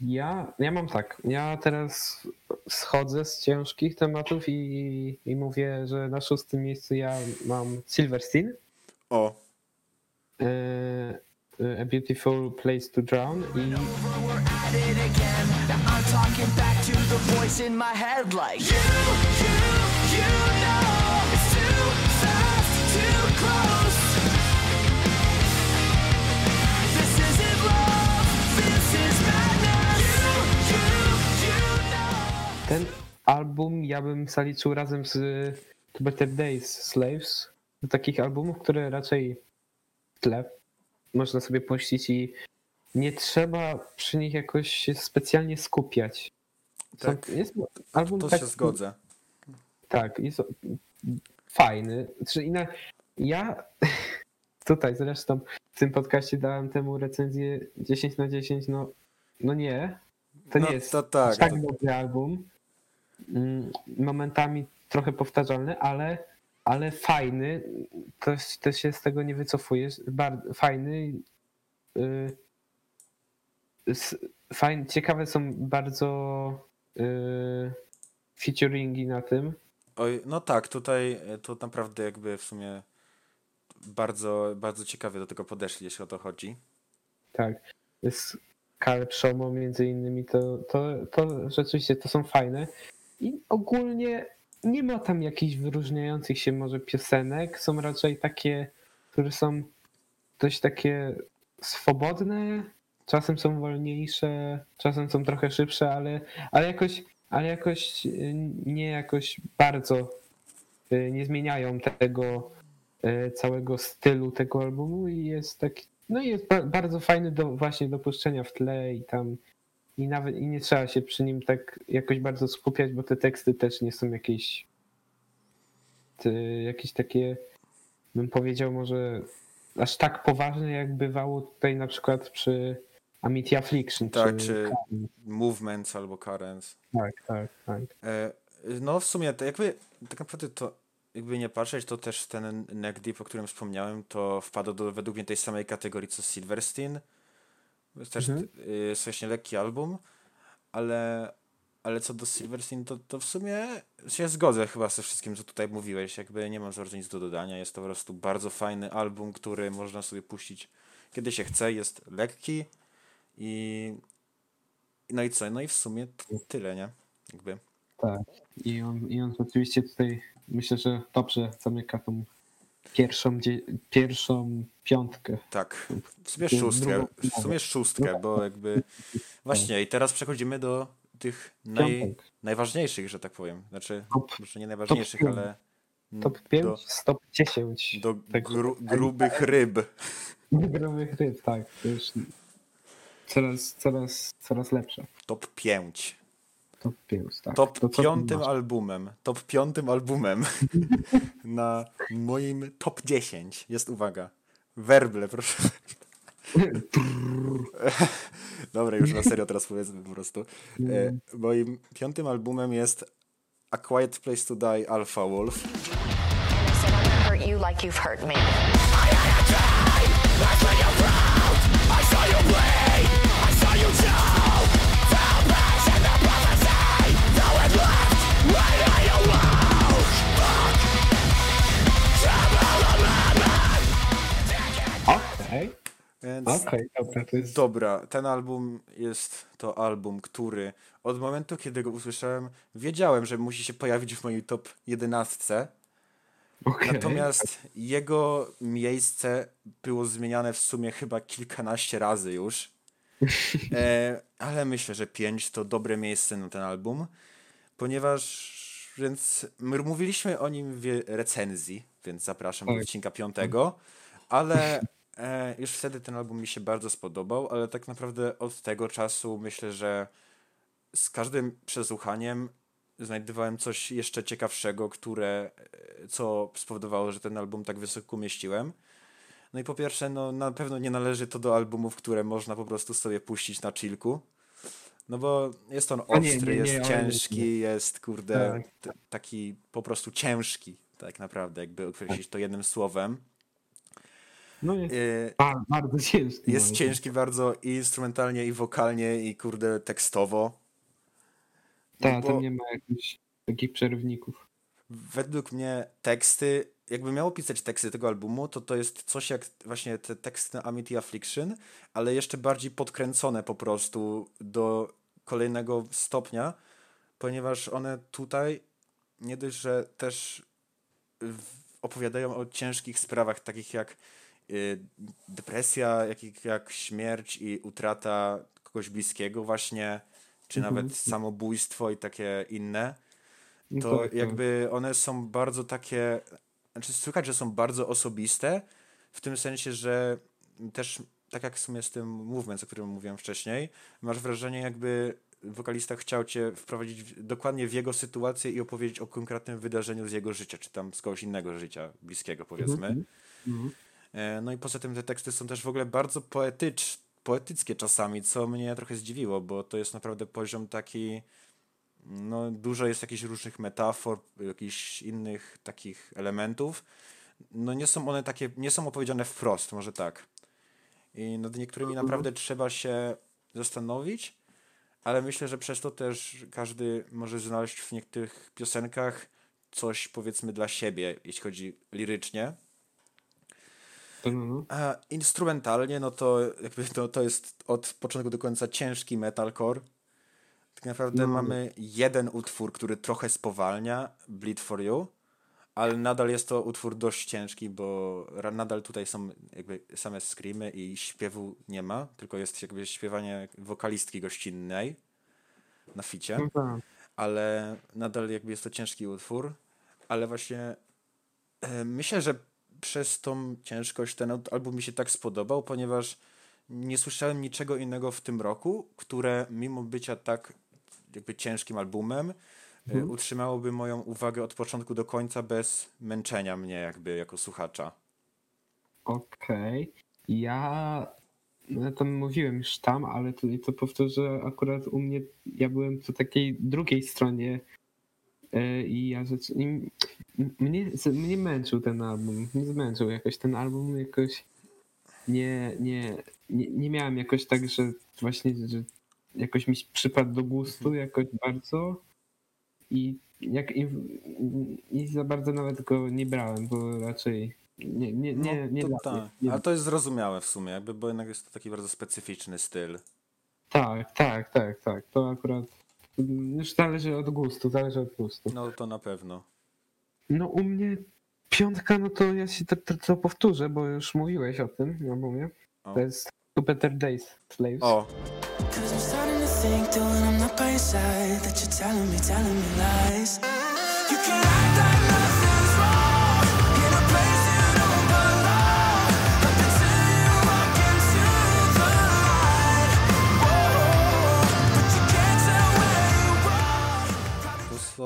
Ja, ja mam tak, ja teraz schodzę z ciężkich tematów i, i mówię, że na szóstym miejscu ja mam Silverstein, O, e, e, A Beautiful Place to Drown i The voice in my head like You, you, you know It's too fast, too close. This isn't love, this is madness. You, you, you know. Ten album ja bym zaliczył razem z To Better Days Slaves, do takich albumów, które raczej w tle można sobie puścić i nie trzeba przy nich jakoś się specjalnie skupiać. Tak, Jest album to się zgodzę. Tak, jest fajny. Znaczy, inna, ja tutaj zresztą w tym podcaście dałem temu recenzję 10 na 10. No, no nie, to No nie jest to tak, tak to- dobry album. Mm, Momentami trochę powtarzalny, ale, ale fajny. Też, też się z tego nie wycofujesz. Bardzo fajny. Yy, fajny. Ciekawe są bardzo yy, featuringi na tym. Oj, no tak, tutaj to naprawdę jakby w sumie bardzo, bardzo ciekawie do tego podeszli, jeśli o to chodzi. Tak. Jest Caleb Shomo między innymi, to, to, to rzeczywiście to są fajne. I ogólnie nie ma tam jakichś wyróżniających się może piosenek. Są raczej takie, które są dość takie swobodne, czasem są wolniejsze, czasem są trochę szybsze, ale, ale jakoś, ale jakoś y, nie jakoś bardzo y, nie zmieniają tego y, całego stylu tego albumu i jest taki, no i jest ba- bardzo fajny do właśnie do puszczenia w tle i tam i nawet i nie trzeba się przy nim tak jakoś bardzo skupiać, bo te teksty też nie są jakieś te, jakieś takie bym powiedział może aż tak poważne jak bywało tutaj na przykład przy Amity Affliction. Tak, czy, czy Movements albo Currents. tak, tak, tak. E, no w sumie to jakby tak naprawdę to jakby nie patrzeć, to też ten Neck Deep, o którym wspomniałem, to wpadł do według mnie tej samej kategorii co Silverstein. Też Mhm. y, właśnie lekki album, ale, ale co do Silverstein, to, to w sumie się zgodzę chyba ze wszystkim, co tutaj mówiłeś. Jakby nie mam za bardzo nic do dodania. Jest to po prostu bardzo fajny album, który można sobie puścić kiedy się chce. Jest lekki i no i co? No i w sumie tyle, nie? Jakby. Tak. I on, I on rzeczywiście tutaj myślę, że dobrze zamyka tą pierwszą, pierwszą piątkę. Tak, w sumie szóstkę, w sumie szóstkę, bo jakby właśnie i teraz przechodzimy do tych naj, najważniejszych, że tak powiem. Znaczy, Top- może nie najważniejszych, pięć. ale Top 5, do, top 10. do gru, grubych ryb. Grubych ryb, tak. To już coraz, coraz, coraz lepsze. Top 5. Top 5, tak. Top To piątym albumem. Top piątym albumem na moim top 10 jest, uwaga, Werble, proszę. Dobra, już na serio teraz powiedzmy po prostu. E, moim piątym albumem jest A Quiet Place to Die Alpha Wolf. I said I'm gonna hurt you like you've hurt me. Okej, Więc okej, dobra, to jest... dobra, ten album jest to album, który od momentu, kiedy go usłyszałem, wiedziałem, że musi się pojawić w mojej top 11. okej. Natomiast jego miejsce było zmieniane w sumie chyba kilkanaście razy już. E, ale myślę, że 5 to dobre miejsce na ten album, ponieważ więc my mówiliśmy o nim w recenzji, więc zapraszam do Tak. odcinka piątego, ale e, już wtedy ten album mi się bardzo spodobał, ale tak naprawdę od tego czasu myślę, że z każdym przesłuchaniem znajdowałem coś jeszcze ciekawszego, które, e, co spowodowało, że ten album tak wysoko umieściłem. No i po pierwsze, no na pewno nie należy to do albumów, które można po prostu sobie puścić na chillku. No bo jest on A nie, ostry, nie, nie, jest ciężki, jest kurde Tak. taki po prostu ciężki, tak naprawdę, jakby określić to jednym słowem. No jest Y, ba- bardzo ciężki. jest nawet. ciężki bardzo i instrumentalnie, i wokalnie, i kurde tekstowo. Tak, bo- tam nie ma jakichś takich przerywników. Według mnie teksty, jakby miało pisać teksty tego albumu, to to jest coś jak właśnie te teksty na Amity Affliction, ale jeszcze bardziej podkręcone po prostu do kolejnego stopnia, ponieważ one tutaj nie dość, że też opowiadają o ciężkich sprawach, takich jak depresja, jak, jak śmierć i utrata kogoś bliskiego właśnie, czy Mhm. nawet samobójstwo i takie inne to jakby one są bardzo takie, znaczy słychać, że są bardzo osobiste, w tym sensie, że też tak jak w sumie z tym movement, o którym mówiłem wcześniej, masz wrażenie jakby wokalista chciał cię wprowadzić w, dokładnie w jego sytuację i opowiedzieć o konkretnym wydarzeniu z jego życia, czy tam z kogoś innego życia, bliskiego powiedzmy. Mhm. E, No i poza tym te teksty są też w ogóle bardzo poetycz, poetyckie czasami, co mnie trochę zdziwiło, bo to jest naprawdę poziom taki, no dużo jest jakichś różnych metafor, jakichś innych takich elementów. No nie są one takie, nie są opowiedziane wprost, może tak. I nad niektórymi naprawdę trzeba się zastanowić, ale myślę, że przez to też każdy może znaleźć w niektórych piosenkach coś powiedzmy dla siebie, jeśli chodzi lirycznie. No, no. A instrumentalnie, no to jakby to, to jest od początku do końca ciężki metalcore. Tak naprawdę No. mamy jeden utwór, który trochę spowalnia, Bleed for You, ale nadal jest to utwór dość ciężki, bo nadal tutaj są jakby same screamy i śpiewu nie ma, tylko jest jakby śpiewanie wokalistki gościnnej na ficie no tak. ale nadal jakby jest to ciężki utwór, ale właśnie e, myślę, że przez tą ciężkość ten al- album mi się tak spodobał, ponieważ nie słyszałem niczego innego w tym roku, które mimo bycia tak jakby ciężkim albumem, e, utrzymałoby moją uwagę od początku do końca bez męczenia mnie jakby jako słuchacza. Okej. Ja no, to mówiłem już tam, ale to, to powtórzę, akurat u mnie, ja byłem po takiej drugiej stronie i ja rzecz, i mnie, mnie męczył ten album, mnie zmęczył jakoś ten album, jakoś nie, nie, nie, nie miałem jakoś tak, że właśnie, że jakoś mi przypadł do gustu jakoś bardzo i, jak, i, i za bardzo nawet go nie brałem, bo raczej nie, nie, nie, nie, no, to tak. Nie- Ale to jest zrozumiałe w sumie, jakby, bo jednak jest to taki bardzo specyficzny styl. Tak, tak, tak, tak. To akurat już zależy od gustu, zależy od gustu. No to na pewno. No u mnie piątka, no to ja się to, to, to powtórzę, bo już mówiłeś o tym na albumie. O. To jest Two Better Days Slaves. O, I'm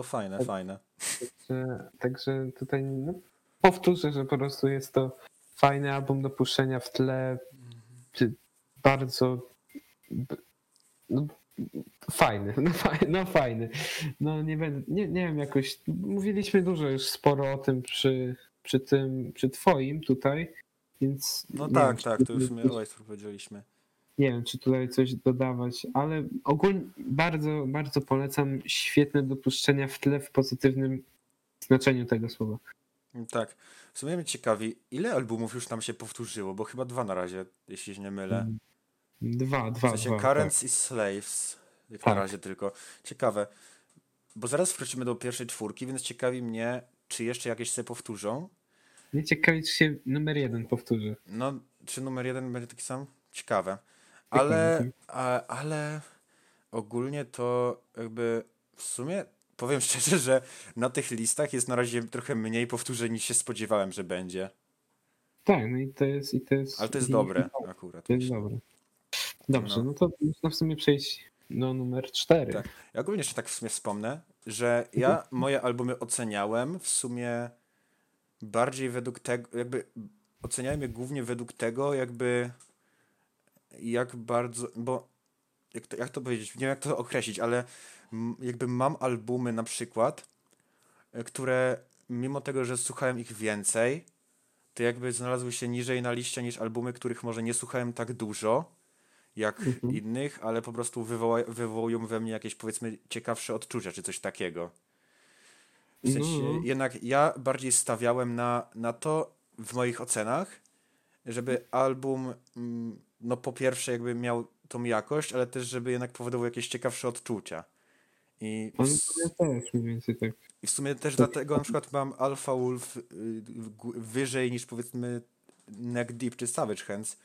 jest to fajne, fajne. Także, także tutaj no, powtórzę, że po prostu jest to fajny album do puszczenia w tle. Czy bardzo no, fajny, no fajny, no fajny. No nie będę, nie, nie wiem, jakoś mówiliśmy dużo już sporo o tym przy, przy tym, przy twoim tutaj, więc No tak, wiem, czy tak, to już my o powiedzieliśmy. Nie wiem, czy tutaj coś dodawać, ale ogólnie bardzo, bardzo polecam świetne dopuszczenia w tle w pozytywnym znaczeniu tego słowa. Tak. W sumie mnie ciekawi, ile albumów już tam się powtórzyło, bo chyba dwa na razie, jeśli się nie mylę. Dwa, dwa, W sensie dwa. Currents i Slaves, jak Tak. na razie tylko. Ciekawe, bo zaraz wrócimy do pierwszej czwórki, więc ciekawi mnie, czy jeszcze jakieś się powtórzą. Tak. Mnie ciekawi, czy się numer jeden powtórzy. No, czy numer jeden będzie taki sam? Ciekawe. Ale, a, ale ogólnie to jakby w sumie powiem szczerze, że na tych listach jest na razie trochę mniej powtórzeń niż się spodziewałem, że będzie. Tak, no i to jest, i to jest. Ale to jest dobre i- akurat. To jest myślę. dobre. Dobrze, No. no, to można w sumie przejść no, numer 4. Tak. Ja ogólnie jeszcze tak w sumie wspomnę, że ja moje albumy oceniałem w sumie bardziej według tego, jakby oceniałem je głównie według tego, jakby jak bardzo, bo jak to, jak to powiedzieć, nie wiem jak to określić, ale jakby mam albumy na przykład, e, które mimo tego, że słuchałem ich więcej, to jakby znalazły się niżej na liście niż albumy, których może nie słuchałem tak dużo, jak innych, ale po prostu wywoła, wywołują we mnie jakieś powiedzmy ciekawsze odczucia, czy coś takiego. W sensie, No. jednak ja bardziej stawiałem na, na to w moich ocenach, żeby album, mm, no po pierwsze jakby miał tą jakość, ale też żeby jednak powodował jakieś ciekawsze odczucia. I w, mniej więcej tak. i w sumie też dlatego na przykład mam Alpha Wolf y, wyżej niż powiedzmy Neck Deep czy Savage Hands,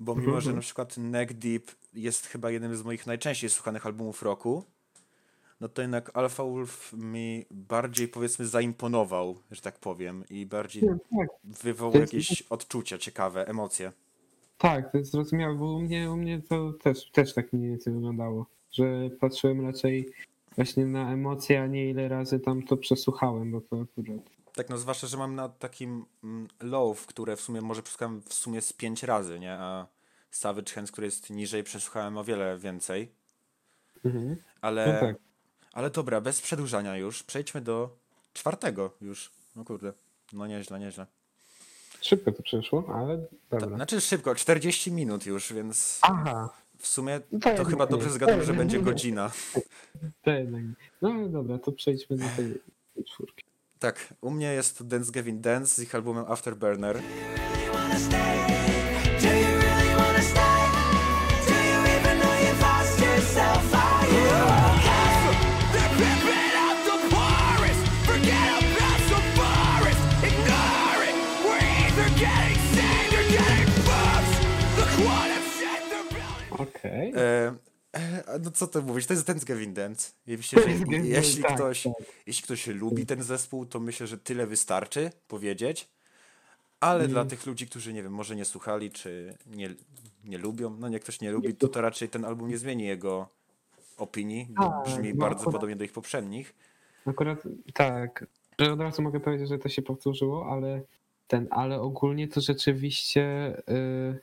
bo mimo, że na przykład Neck Deep jest chyba jednym z moich najczęściej słuchanych albumów roku, no to jednak Alpha Wolf mi bardziej powiedzmy zaimponował, że tak powiem, i bardziej Tak, wywołał jakieś odczucia ciekawe, emocje. Tak, to jest zrozumiałe, bo u mnie, u mnie to też, też tak mniej więcej wyglądało, że patrzyłem raczej właśnie na emocje, a nie ile razy tam to przesłuchałem, bo to akurat. Tak, no zwłaszcza, że mam na takim mm, low, które w sumie może przesłuchałem w sumie z pięć razy, nie? A Savage Hands, który jest niżej, przesłuchałem o wiele więcej. Mhm. Ale, No tak. ale dobra, bez przedłużania już. Przejdźmy do czwartego już. No kurde. No nieźle, nieźle. Szybko to przeszło, ale dobra. znaczy szybko, 40 minut już, więc Aha, w sumie to to chyba dobrze zgadłem, To że będzie godzina. to jednak. nie. No ale dobra, to przejdźmy do tej, tej czwórki. Tak, u mnie jest to Dance Gavin Dance z ich albumem Afterburner. really Okej. E, e, no co to mówić, to jest Dance. I myślę, że jeśli tak, ktoś, tak. jeśli ktoś lubi ten zespół, to myślę, że tyle wystarczy powiedzieć. Ale Mm. dla tych ludzi, którzy nie wiem, może nie słuchali, czy nie, nie lubią, no nie ktoś nie lubi, to, to raczej ten album nie zmieni jego opinii, bo Tak, brzmi no bardzo podobnie do ich poprzednich. Akurat tak, że od razu mogę powiedzieć, że to się powtórzyło, ale ten, ale ogólnie to rzeczywiście yy,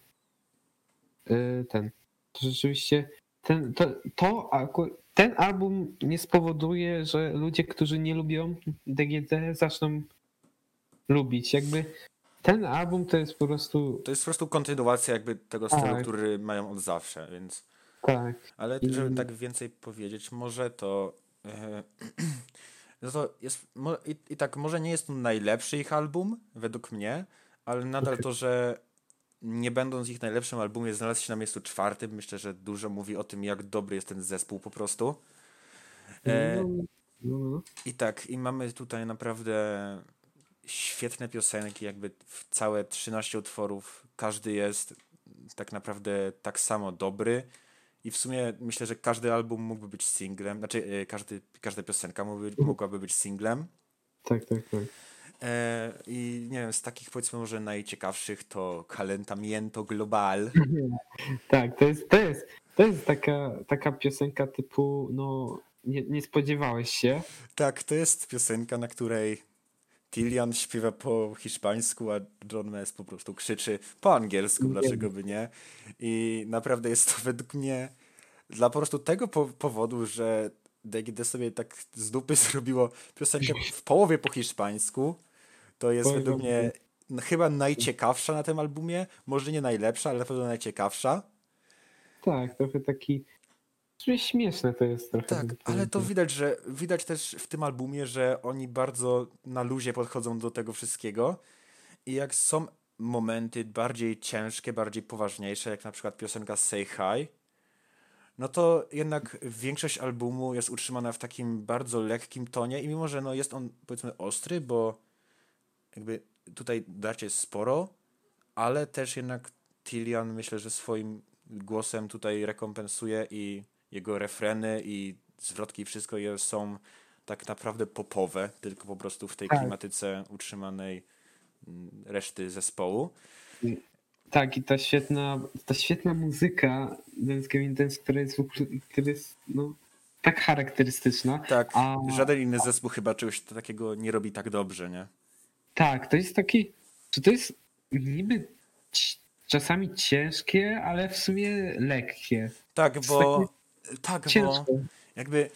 yy, ten, to rzeczywiście ten, to, to ten album nie spowoduje, że ludzie, którzy nie lubią DGD zaczną lubić. Jakby ten album to jest po prostu To jest po prostu kontynuacja jakby tego stylu, Tak. który mają od zawsze, więc... tak. Ale I- żeby tak więcej powiedzieć, może to. E, no to jest. I, I tak, może nie jest to najlepszy ich album, według mnie, ale nadal to, że nie będąc ich najlepszym albumie, znalazł się na miejscu czwartym, myślę, że dużo mówi o tym, jak dobry jest ten zespół po prostu. E, No, no, no. I tak, i mamy tutaj naprawdę świetne piosenki, jakby w całe 13 utworów. Każdy jest tak naprawdę tak samo dobry. I w sumie myślę, że każdy album mógłby być singlem, znaczy e, każdy, każda piosenka mógłby, mogłaby być singlem. Tak, tak, tak. E, I nie wiem, z takich powiedzmy może najciekawszych to Calentamiento Global. Tak, to jest, to jest, to jest taka, taka piosenka typu, no nie, nie spodziewałeś się. Tak, to jest piosenka, na której Tillian śpiewa po hiszpańsku, a John Mess po prostu krzyczy po angielsku, dlaczego by nie. I naprawdę jest to według mnie dla po prostu tego po powodu, że DGD sobie tak z dupy zrobiło piosenkę w połowie po hiszpańsku. To jest według mnie n- chyba najciekawsza na tym albumie. Może nie najlepsza, ale na pewno najciekawsza. Tak, trochę taki. Śmieszne to jest trochę. Tak, ale to widać, że widać też w tym albumie, że oni bardzo na luzie podchodzą do tego wszystkiego. I jak są momenty bardziej ciężkie, bardziej poważniejsze, jak na przykład piosenka Say Hi, no to jednak większość albumu jest utrzymana w takim bardzo lekkim tonie i mimo, że no jest on powiedzmy ostry, bo jakby tutaj darcie jest sporo, ale też jednak Tillian myślę, że swoim głosem tutaj rekompensuje i jego refreny i zwrotki i wszystko są tak naprawdę popowe, tylko po prostu w tej Tak. klimatyce utrzymanej mm, reszty zespołu. Tak, i ta świetna, ta świetna muzyka Dance Dance, która jest w ogóle, która jest no, tak charakterystyczna. Tak, A- żaden inny zespół chyba czegoś takiego nie robi tak dobrze, nie? Tak, to jest taki, że to jest niby czasami ciężkie, ale w sumie lekkie. Tak, bo... Tak, bo jakby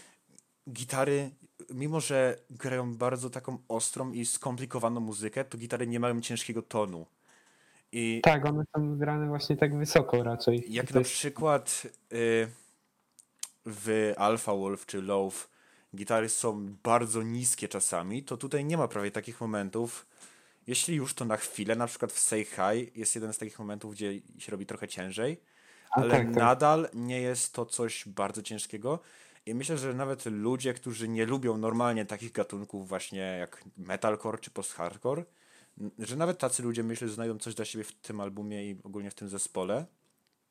gitary, mimo że grają bardzo taką ostrą i skomplikowaną muzykę, to gitary nie mają ciężkiego tonu. I Tak, one są grane właśnie tak wysoko raczej. jak na przykład y, w Alpha Wolf czy Loaf gitary są bardzo niskie czasami, to tutaj nie ma prawie takich momentów. Jeśli już, to na chwilę, na przykład w Say Hi jest jeden z takich momentów, gdzie się robi trochę ciężej, A ale tak, tak. nadal nie jest to coś bardzo ciężkiego. I myślę, że nawet ludzie, którzy nie lubią normalnie takich gatunków właśnie jak metalcore czy post-hardcore, że nawet tacy ludzie myślę, że znajdą coś dla siebie w tym albumie i ogólnie w tym zespole.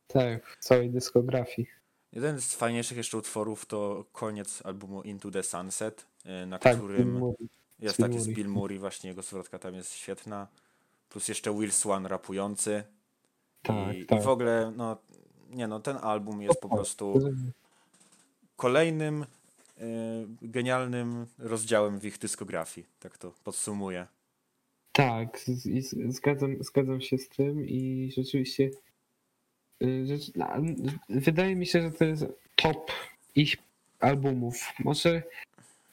Tak, w całej dyskografii. Jeden z fajniejszych jeszcze utworów to koniec albumu Into the Sunset, y, na Tak, którym jest Bill taki z. Bill Murray, właśnie jego zwrotka tam jest świetna. Plus jeszcze Will Swan rapujący. Tak, I, tak. I w ogóle, no, nie no, ten album jest po prostu kolejnym y, genialnym rozdziałem w ich dyskografii. Tak to podsumuję. Tak, zgadzam, zgadzam się z tym i rzeczywiście y, rzecz, no, wydaje mi się, że to jest top ich albumów. Może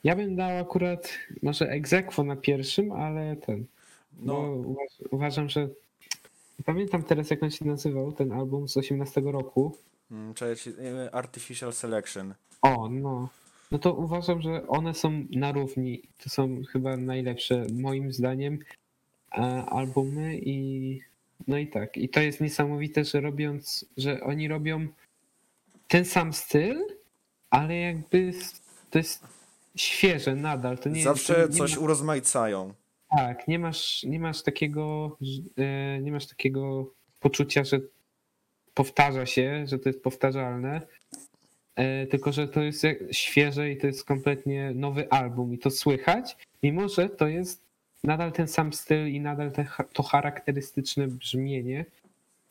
ja bym dał akurat może Exequo na pierwszym, ale ten, No, uważam, że pamiętam teraz jak on się nazywał, ten album z 18 roku. mm, cześć, y, Artificial Selection. O, no. No to uważam, że one są na równi. To są chyba najlepsze, moim zdaniem, e, albumy i no i tak. I to jest niesamowite, że robiąc, że oni robią ten sam styl, ale jakby to jest świeże nadal. To nie Zawsze to nie coś ma, urozmaicają. Tak, nie masz, nie masz takiego, e, nie masz takiego poczucia, że powtarza się, że to jest powtarzalne. E, tylko, że to jest świeże i to jest kompletnie nowy album i to słychać, mimo że to jest nadal ten sam styl i nadal te, to charakterystyczne brzmienie.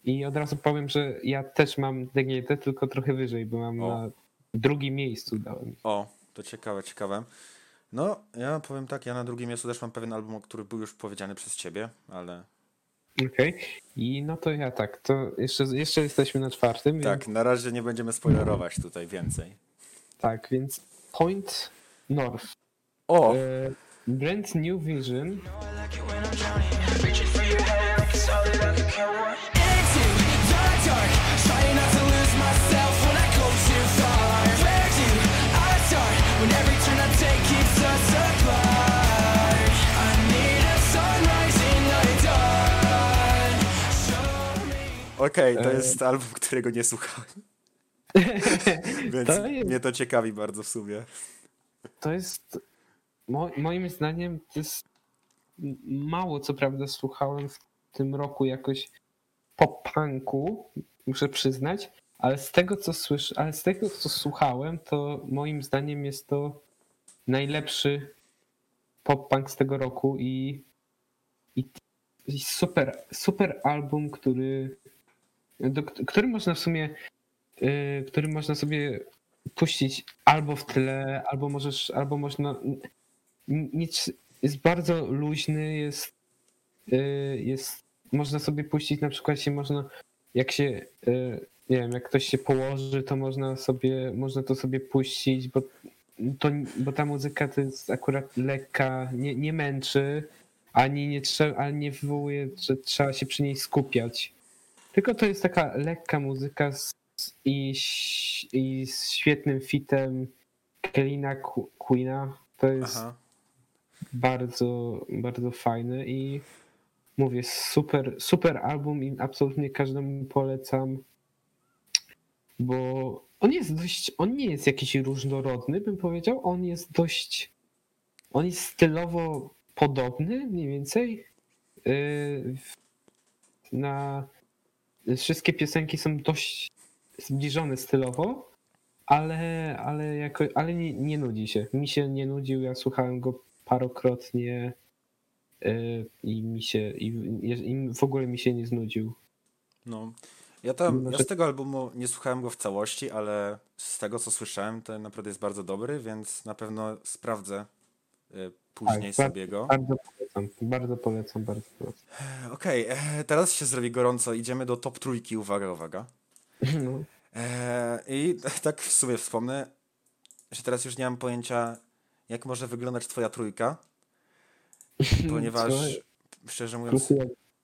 I od razu powiem, że ja też mam DGT, tylko trochę wyżej, bo mam O. na drugim miejscu dałem. O, to ciekawe, ciekawe. No, ja powiem tak, ja na drugim miejscu też mam pewien album, który był już powiedziany przez ciebie, ale Okej. I no to ja tak, to jeszcze, jeszcze jesteśmy na czwartym. tak, Więc, na razie nie będziemy spoilerować tutaj więcej. tak, więc Point North. O, E, Brand New Vision. Trying not to okej, to jest album, którego nie słuchałem. Więc To jest- mnie to ciekawi bardzo w sumie. To jest mo, moim zdaniem to jest mało co prawda słuchałem w tym roku jakoś pop-punku, muszę przyznać, ale z tego co słyszę, ale z tego co słuchałem, to moim zdaniem jest to najlepszy pop-punk z tego roku i, i, i super, super album, który do, który można w sumie y, który można sobie puścić albo w tle, albo możesz, albo można. Nic, jest bardzo luźny, jest, y, jest. Można sobie puścić na przykład się można, jak się, y, nie wiem, jak ktoś się położy, to można sobie, można to sobie puścić, bo, to, bo ta muzyka to jest akurat lekka, nie, nie męczy, ani nie, trzeba, ani nie wywołuje, że trzeba się przy niej skupiać. Tylko to jest taka lekka muzyka z, i, i z świetnym fitem Kelina Qu- Queena. To jest Aha. Bardzo, bardzo fajne i mówię, super, super album i absolutnie każdemu polecam, bo on jest dość, on nie jest jakiś różnorodny, bym powiedział, on jest dość, on jest stylowo podobny mniej więcej. Yy, Na wszystkie piosenki są dość zbliżone stylowo, ale, ale, jako, ale nie, nie nudzi się. Mi się nie nudził, ja słuchałem go parokrotnie yy, i mi się i, i w ogóle mi się nie znudził. No. Ja, tam, ja z tego albumu nie słuchałem go w całości, ale z tego co słyszałem, to naprawdę jest bardzo dobry, więc na pewno sprawdzę y, później Tak, sobie go. Bardzo polecam, bardzo polecam, bardzo polecam. Okej, e, teraz się zrobi gorąco. Idziemy do top trójki. Uwaga, uwaga. No. E, I tak w sumie wspomnę, że teraz już nie mam pojęcia, jak może wyglądać twoja trójka, ponieważ szczerze mówiąc,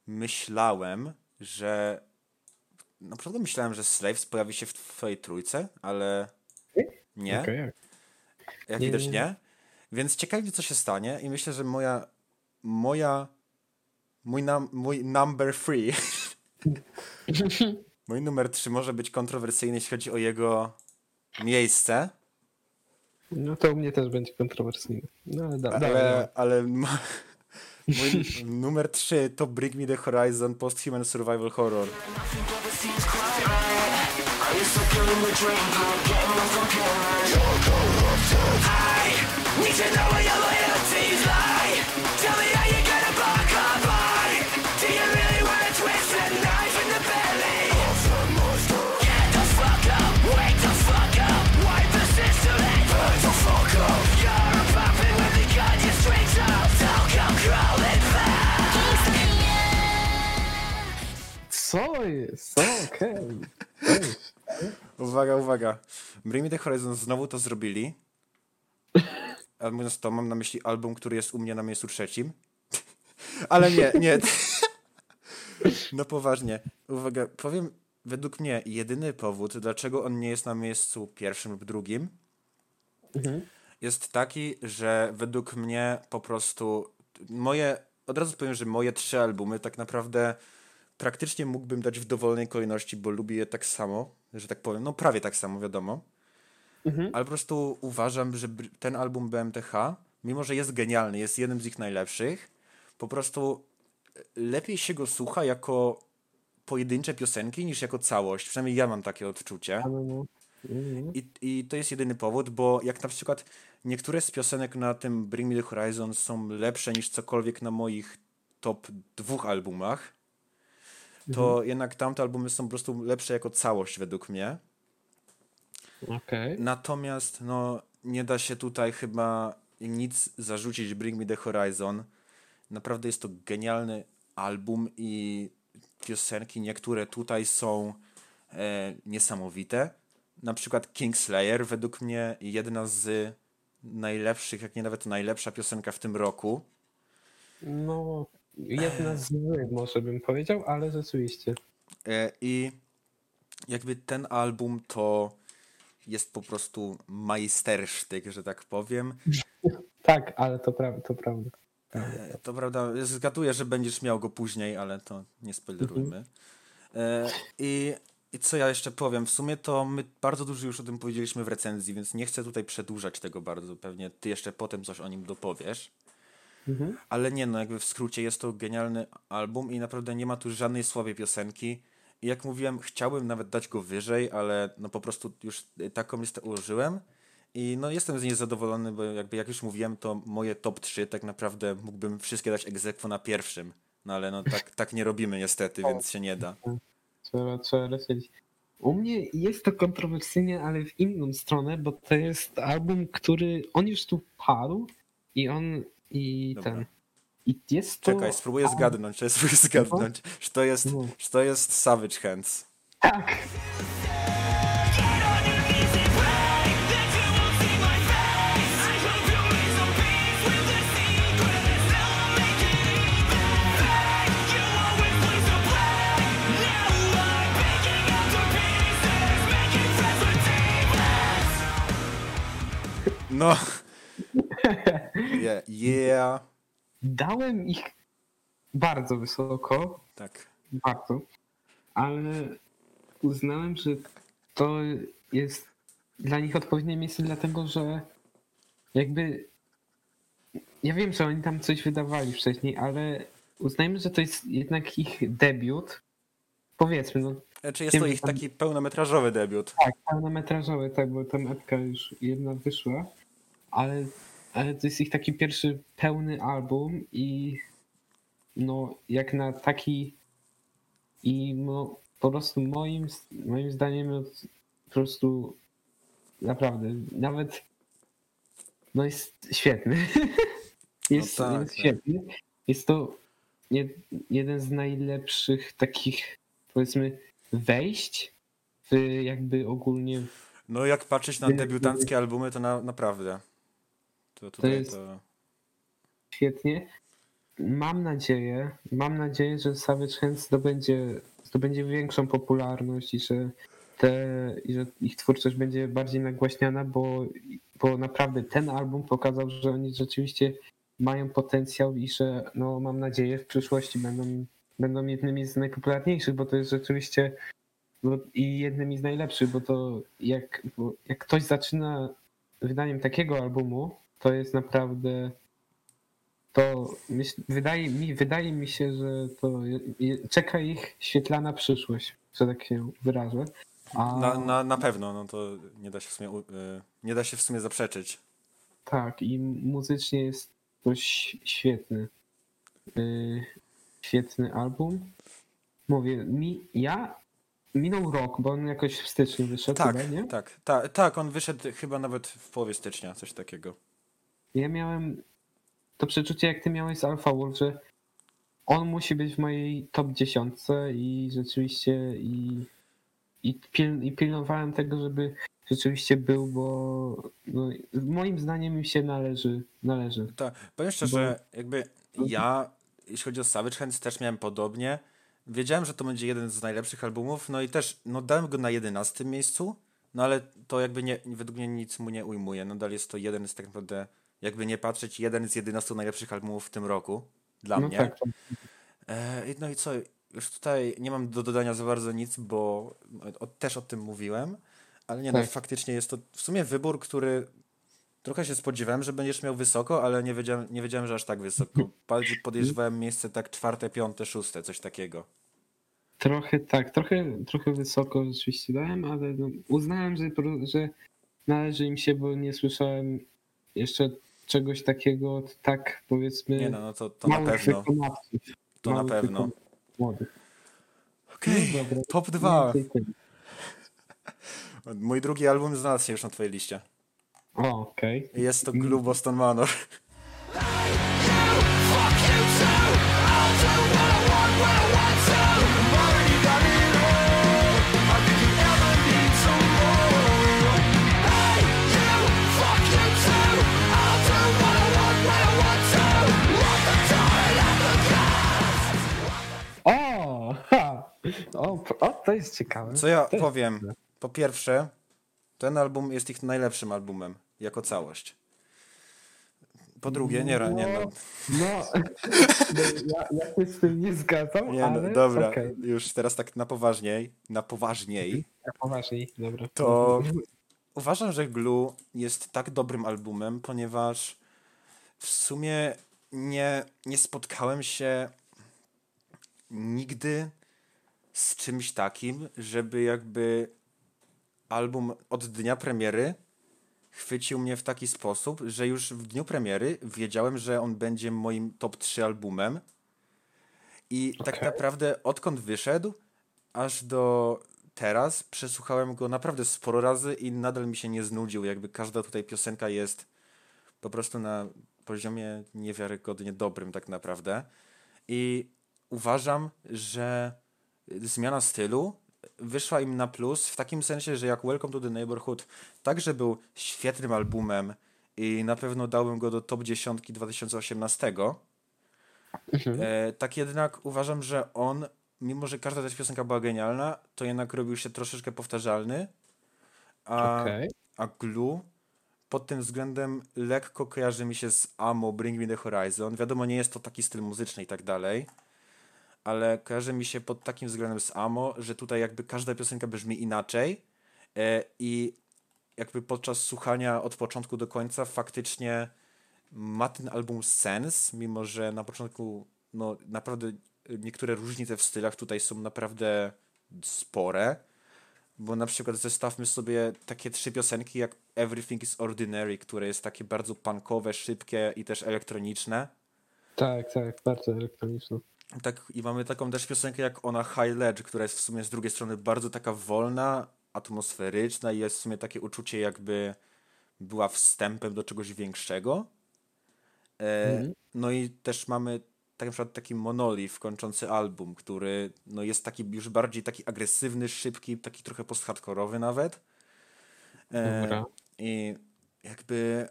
myślałem, że naprawdę myślałem, że Slaves pojawi się w twojej trójce, ale nie. Jak? Nie, widać nie. nie. Więc ciekawi co się stanie i myślę, że moja moja mój, num, mój number three mój numer 3 może być kontrowersyjny, jeśli chodzi o jego miejsce, No to u mnie też będzie kontrowersyjny. No ale da, ale, ale m- mój numer 3 to Bring Me The Horizon Post-Human Survival Horror. Co jest? Co? Okej. Weź. Uwaga, uwaga. Bring Me The Horizon znowu to zrobili. A mówiąc to, mam na myśli album, który jest u mnie na miejscu trzecim. Ale nie, nie. No poważnie. Uwaga, powiem, według mnie jedyny powód, dlaczego on nie jest na miejscu pierwszym lub drugim, jest taki, że według mnie po prostu moje, od razu powiem, że moje trzy albumy tak naprawdę praktycznie mógłbym dać w dowolnej kolejności, bo lubię je tak samo, że tak powiem, no prawie tak samo, wiadomo. Ale po prostu uważam, że ten album BMTH, mimo że jest genialny, jest jednym z ich najlepszych, po prostu lepiej się go słucha jako pojedyncze piosenki niż jako całość. Przynajmniej ja mam takie odczucie. No, no. Mhm. I, I to jest jedyny powód, bo jak na przykład niektóre z piosenek na tym Bring Me The Horizon są lepsze niż cokolwiek na moich top dwóch albumach, to jednak tamte albumy są po prostu lepsze jako całość według mnie. Okej. Natomiast no, nie da się tutaj chyba nic zarzucić Bring Me The Horizon. Naprawdę jest to genialny album i piosenki niektóre tutaj są e, niesamowite. Na przykład Kingslayer według mnie jedna z najlepszych, jak nie nawet najlepsza piosenka w tym roku. No, jedna z złych może bym powiedział, ale rzeczywiście. E, I jakby ten album to jest po prostu majstersztyk, że tak powiem. Tak, ale to, pra- to prawda. E, To prawda, zgaduję, że będziesz miał go później, ale to nie spoilerujmy. E, I, I co ja jeszcze powiem? W sumie to my bardzo dużo już o tym powiedzieliśmy w recenzji, więc nie chcę tutaj przedłużać tego bardzo. Pewnie ty jeszcze potem coś o nim dopowiesz. Ale nie, no jakby w skrócie jest to genialny album i naprawdę nie ma tu żadnej słabej piosenki. I jak mówiłem, chciałbym nawet dać go wyżej, ale no po prostu już taką listę ułożyłem. I no jestem z niej zadowolony, bo jakby jak już mówiłem, to moje top 3 tak naprawdę mógłbym wszystkie dać egzekwo na pierwszym. No ale no tak, tak nie robimy niestety, więc się nie da. Trzeba, trzeba lecieć. U mnie jest to kontrowersyjnie, ale w inną stronę, bo to jest album, który on już tu padł i on i Dobra. ten. I jest to. Czekaj, spróbuję zgadnąć, czy spróbuję zgadnąć, że to jest, No. że to jest Savage Hands. Tak! No. Yeah, yeah. Dałem ich bardzo wysoko, Tak. bardzo, ale uznałem, że to jest dla nich odpowiednie miejsce, dlatego że jakby. Ja wiem, że oni tam coś wydawali wcześniej, ale uznajmy, że to jest jednak ich debiut. Powiedzmy, no Czy jest to ich tam- taki pełnometrażowy debiut? tak, pełnometrażowy, tak, bo tam epka już jedna wyszła, ale, ale to jest ich taki pierwszy pełny album i no jak na taki i no po prostu moim, moim zdaniem no, po prostu naprawdę nawet no jest świetny. Jest, tak, jest tak. świetny. Jest to jed, jeden z najlepszych takich powiedzmy wejść w jakby ogólnie No jak patrzeć na debiutanckie albumy, to na, naprawdę. To tutaj jest- to... świetnie. Mam nadzieję, mam nadzieję, że Savage Hands zdobędzie, zdobędzie większą popularność i że, te, i że ich twórczość będzie bardziej nagłaśniana, bo, bo naprawdę ten album pokazał, że oni rzeczywiście mają potencjał i że no, mam nadzieję w przyszłości będą, będą jednymi z najpopularniejszych, bo to jest rzeczywiście i jednymi z najlepszych, bo to jak, bo jak ktoś zaczyna wydaniem takiego albumu, to jest naprawdę to myśl, wydaje, mi, wydaje mi się, że to je, czeka ich świetlana przyszłość, że tak się wyrażę. A, Na, na, na pewno, no to nie da się w sumie, y, nie da się w sumie zaprzeczyć. Tak, i muzycznie jest to świetny. y, świetny album. Mówię, mi, ja minął rok, bo on jakoś w styczniu wyszedł, Tak, chyba, nie? tak, ta, tak, on wyszedł chyba nawet w połowie stycznia, coś takiego. Ja miałem to przeczucie, jak ty miałeś z Alpha Wolf, że on musi być w mojej top 10 i rzeczywiście i, i, pil, i pilnowałem tego, żeby rzeczywiście był, bo no, moim zdaniem mi się należy. należy. Tak, powiem szczerze, jakby ja, jeśli chodzi o Savage Hands, też miałem podobnie. Wiedziałem, że to będzie jeden z najlepszych albumów, no i też, no dałem go na 11 miejscu, no ale to jakby nie, według mnie nic mu nie ujmuje. Nadal jest to jeden z tak naprawdę, jakby nie patrzeć, jeden z 11 najlepszych albumów w tym roku. Dla No mnie. tak, tak. E, no i co, już tutaj nie mam do dodania za bardzo nic, bo też o tym mówiłem, ale nie no, Tak. faktycznie jest to w sumie wybór, który trochę się spodziewałem, że będziesz miał wysoko, ale nie wiedziałem, nie wiedziałem że aż tak wysoko. Bardziej podejrzewałem miejsce tak czwarte, piąte, szóste, coś takiego. Trochę tak, trochę, trochę wysoko rzeczywiście dałem, ale no, uznałem, że, że należy im się, bo nie słyszałem jeszcze czegoś takiego tak powiedzmy Nie no, no to, to na pewno. To na pewno. Młodych. Okej, No dobra. top 2. Więcej tym. Mój drugi album znalazł się już na twojej liście. O, okej. Jest to Glue Boston Manor. O, o, to jest ciekawe. Co ja jest powiem? ciekawe. Po pierwsze, ten album jest ich najlepszym albumem, jako całość. Po drugie, nie, nie no. No, no ja, ja się z tym nie zgadzam, Nie, ale no, dobra, okej. już teraz tak na poważniej, na poważniej, Ja poważniej, dobra. to uważam, że Glue jest tak dobrym albumem, ponieważ w sumie nie, nie spotkałem się nigdy z czymś takim, żeby jakby album od dnia premiery chwycił mnie w taki sposób, że już w dniu premiery wiedziałem, że on będzie moim top 3 albumem. I tak Okej. naprawdę odkąd wyszedł, aż do teraz przesłuchałem go naprawdę sporo razy i nadal mi się nie znudził. Jakby każda tutaj piosenka jest po prostu na poziomie niewiarygodnie dobrym tak naprawdę. I uważam, że zmiana stylu wyszła im na plus w takim sensie, że jak Welcome to the Neighborhood także był świetnym albumem i na pewno dałbym go do top 10 2018. E, tak jednak uważam, że on, mimo że każda też piosenka była genialna, to jednak robił się troszeczkę powtarzalny. A, Okej. a Glue pod tym względem lekko kojarzy mi się z Amo, Bring Me The Horizon. Wiadomo, nie jest to taki styl muzyczny i tak dalej, ale kojarzy mi się pod takim względem z Amo, że tutaj jakby każda piosenka brzmi inaczej e, i jakby podczas słuchania od początku do końca faktycznie ma ten album sens, mimo że na początku no naprawdę niektóre różnice w stylach tutaj są naprawdę spore. Bo na przykład zestawmy sobie takie trzy piosenki jak Everything is Ordinary, które jest takie bardzo punkowe, szybkie i też elektroniczne. Tak, tak, bardzo elektroniczną. Tak, i mamy taką też piosenkę jak ona High Ledge, która jest w sumie z drugiej strony bardzo taka wolna, atmosferyczna i jest w sumie takie uczucie jakby była wstępem do czegoś większego. E, Mhm. No i też mamy tak na przykład taki Monolith kończący album, który no jest taki już bardziej taki agresywny, szybki, taki trochę post-hardkorowy nawet. E, Dobra. I jakby,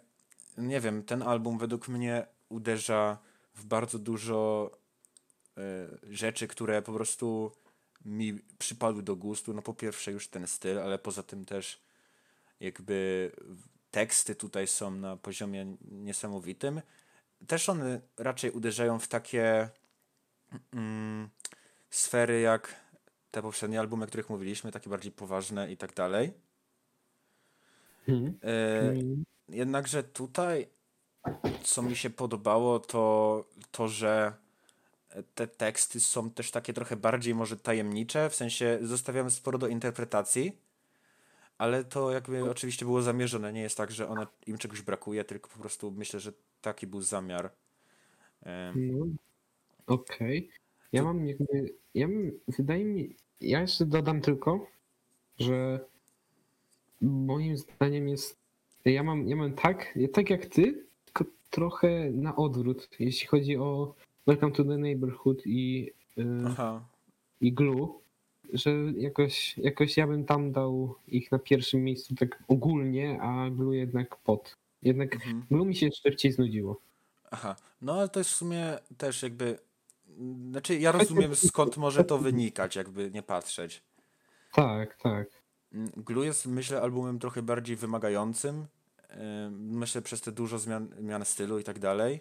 nie wiem, ten album według mnie uderza w bardzo dużo rzeczy, które po prostu mi przypadły do gustu. No po pierwsze już ten styl, ale poza tym też jakby teksty tutaj są na poziomie niesamowitym. Też one raczej uderzają w takie mm, sfery jak te poprzednie albumy, o których mówiliśmy, takie bardziej poważne i tak dalej. Mhm. E, Mm. Jednakże tutaj, co mi się podobało, to to, że te teksty są też takie trochę bardziej może tajemnicze, w sensie zostawiamy sporo do interpretacji, ale to jakby oczywiście było zamierzone. Nie jest tak, że one, im czegoś brakuje, tylko po prostu myślę, że taki był zamiar. No, okej. Ja mam jakby, ja mam, wydaje mi, ja jeszcze dodam tylko, że moim zdaniem jest, ja mam, ja mam tak, tak jak ty, tylko trochę na odwrót, jeśli chodzi o Welcome to the Neighborhood i, y, Aha. i Glue, że jakoś, jakoś ja bym tam dał ich na pierwszym miejscu tak ogólnie, a Glue jednak pod. Jednak Mhm. Glue mi się szybciej znudziło. Aha. No ale to jest w sumie też jakby. Znaczy, ja rozumiem skąd może to wynikać, jakby nie patrzeć. Tak, tak. Mm, Glue jest, myślę, albumem trochę bardziej wymagającym. Ym, Myślę, przez te dużo zmian, zmian stylu i tak dalej.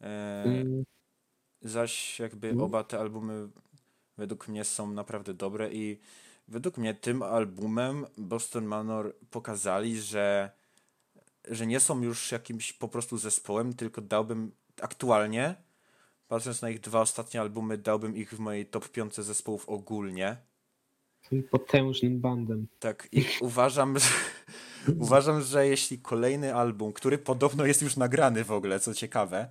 E, Mm, Zaś jakby No. oba te albumy według mnie są naprawdę dobre i według mnie tym albumem Boston Manor pokazali, że, że nie są już jakimś po prostu zespołem, tylko dałbym aktualnie, patrząc na ich dwa ostatnie albumy, dałbym ich w mojej top 5 zespołów ogólnie. tym potężnym bandem. Tak, i uważam, że, uważam, że jeśli kolejny album, który podobno jest już nagrany w ogóle, co ciekawe,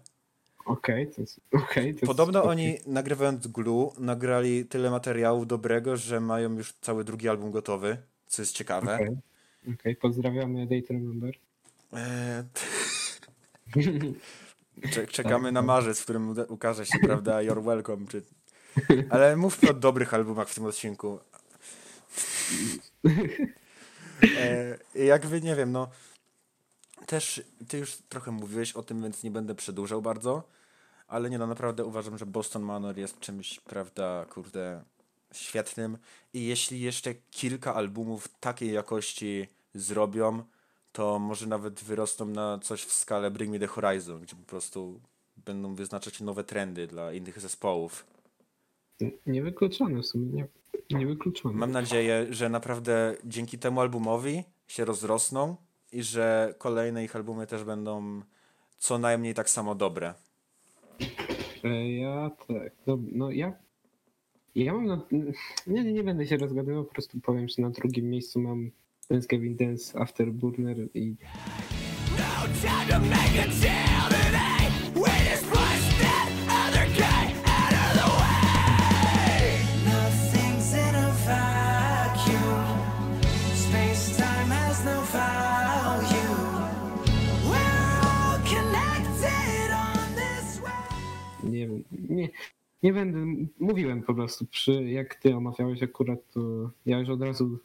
Okej, to jest. okej, to jest Podobno spoko. oni nagrywając Glue nagrali tyle materiału dobrego, że mają już cały drugi album gotowy, co jest ciekawe. Okej, Okej, pozdrawiamy Date Remember. Eee, cze- czekamy na marzec, w którym ukaże się, prawda, You're Welcome. Czy... Ale mówmy o dobrych albumach w tym odcinku. Eee, jakby, nie wiem, no też ty już trochę mówiłeś o tym, więc nie będę przedłużał bardzo, ale nie no, naprawdę uważam, że Boston Manor jest czymś, prawda, kurde, świetnym i jeśli jeszcze kilka albumów takiej jakości zrobią, to może nawet wyrosną na coś w skalę Bring Me The Horizon, gdzie po prostu będą wyznaczać nowe trendy dla innych zespołów. Niewykluczone w sumie, nie, niewykluczone. Mam nadzieję, że naprawdę dzięki temu albumowi się rozrosną i że kolejne ich albumy też będą co najmniej tak samo dobre. E, Ja tak, no, no ja. Ja mam na. Nie, nie, będę się rozgadywał, po prostu powiem, że na drugim miejscu mam Dance Gavin Dance Afterburner i Time nie nie, będę, mówiłem po prostu, przy, jak ty omawiałeś akurat, to ja już od razu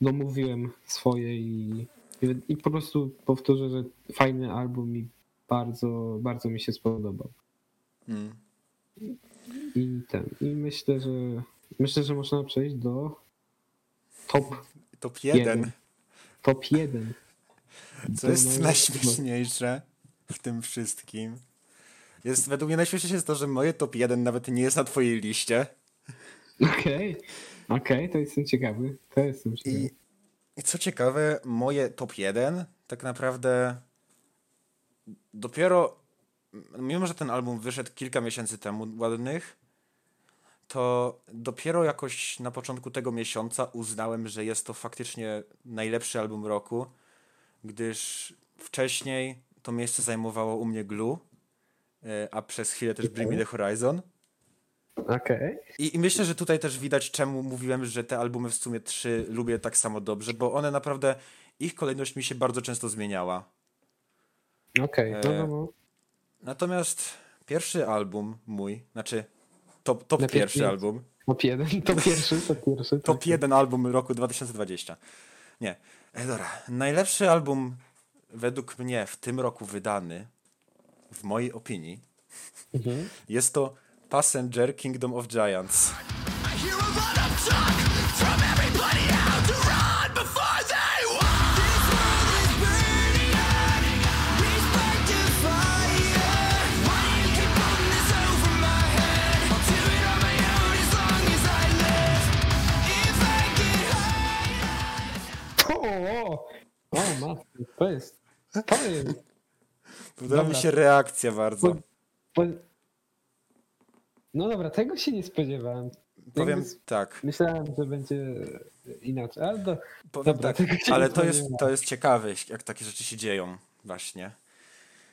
domówiłem swoje i, i, po prostu powtórzę, że fajny album i bardzo, bardzo mi się spodobał. Mm. I ten, i myślę, że myślę, że można przejść do top, Top 1. Jeden. top 1. Co To jest naj- najśmieszniejsze w tym wszystkim? Jest, według mnie najśmieszniejsze jest to, że moje top 1 nawet nie jest na twojej liście. Okej, okej, to jestem ciekawy, to jestem ciekawy. I, I co ciekawe, moje top 1 tak naprawdę dopiero, mimo że ten album wyszedł kilka miesięcy temu ładnych, to dopiero jakoś na początku tego miesiąca uznałem, że jest to faktycznie najlepszy album roku, gdyż wcześniej to miejsce zajmowało u mnie Glue a przez chwilę też Bring Me The Horizon. Okej. I, I myślę, że tutaj też widać, czemu mówiłem, że te albumy w sumie trzy lubię tak samo dobrze, bo one naprawdę, ich kolejność mi się bardzo często zmieniała. Okej, no, no, E, no. Natomiast pierwszy album mój, znaczy top, top pierwszy album, Top jeden, to pierwszy, to pierwszy. top tak. jeden album roku 2020. Nie, e, dobra. Najlepszy album według mnie w tym roku wydany, w mojej opinii, Mhm. jest to Passenger Kingdom of Giants. O, o, o to jest, to jest, Podoba mi się reakcja bardzo. Bo- bo... No dobra, tego się nie spodziewałem. Powiem Jakby tak. Myślałem, że będzie inaczej, ale do... Powiem Dobra, tak, ale to jest, to jest ciekawe, jak takie rzeczy się dzieją właśnie.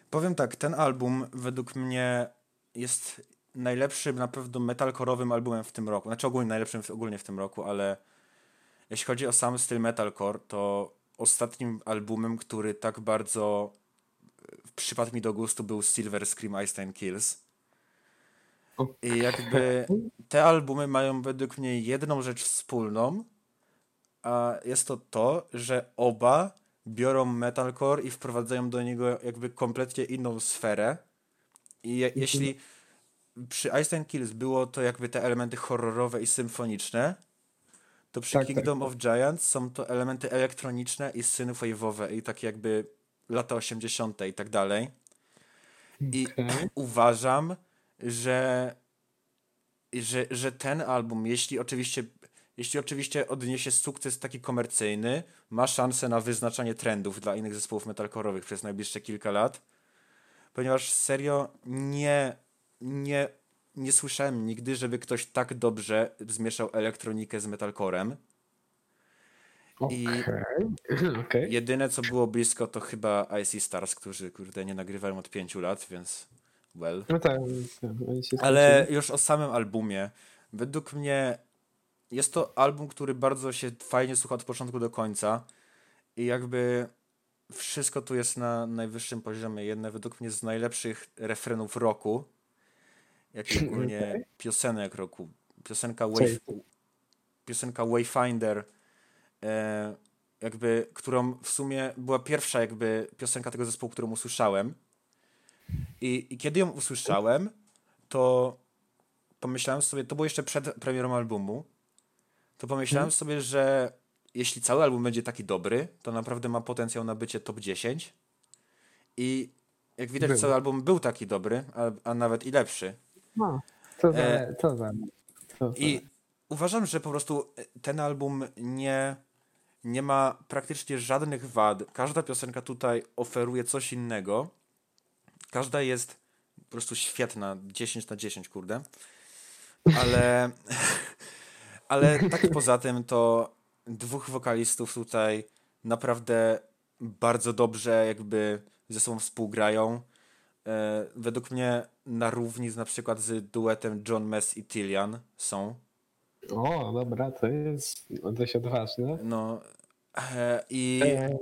Powiem tak, ten album według mnie jest najlepszym na pewno metalcore'owym albumem w tym roku. Znaczy ogólnie najlepszym w, ogólnie w tym roku, ale jeśli chodzi o sam styl metalcore, to ostatnim albumem, który tak bardzo przypadł mi do gustu był Silver Scream Einstein Kills. I jakby te albumy mają według mnie jedną rzecz wspólną, a jest to to, że oba biorą metalcore i wprowadzają do niego jakby kompletnie inną sferę. I je, jeśli przy Einstein Kills było to jakby te elementy horrorowe i symfoniczne, to przy Tak, tak, Kingdom of Giants są to elementy elektroniczne i synthwave'owe i takie jakby lata 80. i tak dalej. I Okej. uważam, że, że, że ten album, jeśli oczywiście, jeśli oczywiście odniesie sukces taki komercyjny, ma szansę na wyznaczanie trendów dla innych zespołów metalcore'owych przez najbliższe kilka lat, ponieważ serio nie, nie, nie słyszałem nigdy, żeby ktoś tak dobrze zmieszał elektronikę z metalcorem. I Okej. Okej. jedyne, co było blisko, to chyba IC Stars, którzy, kurde, nie nagrywają od pięciu lat, więc well. No tak, tak, oni się Ale już o samym albumie. Według mnie jest to album, który bardzo się fajnie słucha od początku do końca. I jakby wszystko tu jest na najwyższym poziomie. Jedne według mnie z najlepszych refrenów roku. Jak i ogólnie Okej. piosenek roku. Piosenka, jest? piosenka Wayfinder, jakby, którą w sumie była pierwsza jakby piosenka tego zespołu, którą usłyszałem. I, I kiedy ją usłyszałem, to pomyślałem sobie, to było jeszcze przed premierą albumu, to pomyślałem sobie, że jeśli cały album będzie taki dobry, to naprawdę ma potencjał na bycie top 10. I jak widać, Był. cały album był taki dobry, a, a nawet i lepszy. No, to za, E, to za. To za. I uważam, że po prostu ten album nie, nie ma praktycznie żadnych wad. Każda piosenka tutaj oferuje coś innego. Każda jest po prostu świetna, 10 na 10, kurde. Ale, ale tak poza tym to dwóch wokalistów tutaj naprawdę bardzo dobrze jakby ze sobą współgrają. E, według mnie na równi z na przykład z duetem John Mess i Tillian są. O, dobra, to jest dość odważne. No e, i, E,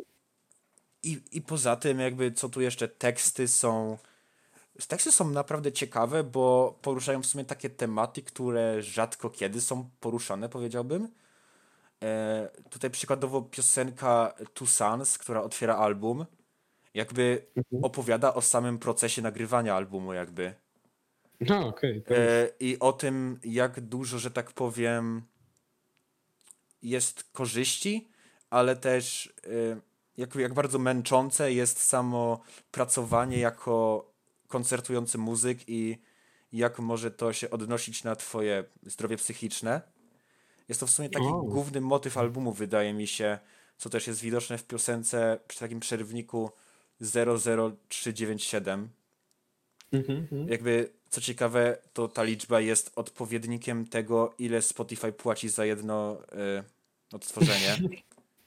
i, i poza tym jakby co tu jeszcze teksty są teksty są naprawdę ciekawe, bo poruszają w sumie takie tematy, które rzadko kiedy są poruszane, powiedziałbym. E, tutaj przykładowo piosenka Two Sons, która otwiera album, jakby opowiada o samym procesie nagrywania albumu jakby. No okej, to E, I o tym, jak dużo, że tak powiem, jest korzyści, ale też e, jak, jak bardzo męczące jest samo pracowanie jako koncertujący muzyk i jak może to się odnosić na twoje zdrowie psychiczne. Jest to w sumie taki główny motyw albumu, wydaje mi się, co też jest widoczne w piosence przy takim przerywniku 00397, Mhm, mhm. jakby, co ciekawe, to ta liczba jest odpowiednikiem tego, ile Spotify płaci za jedno y, odtworzenie.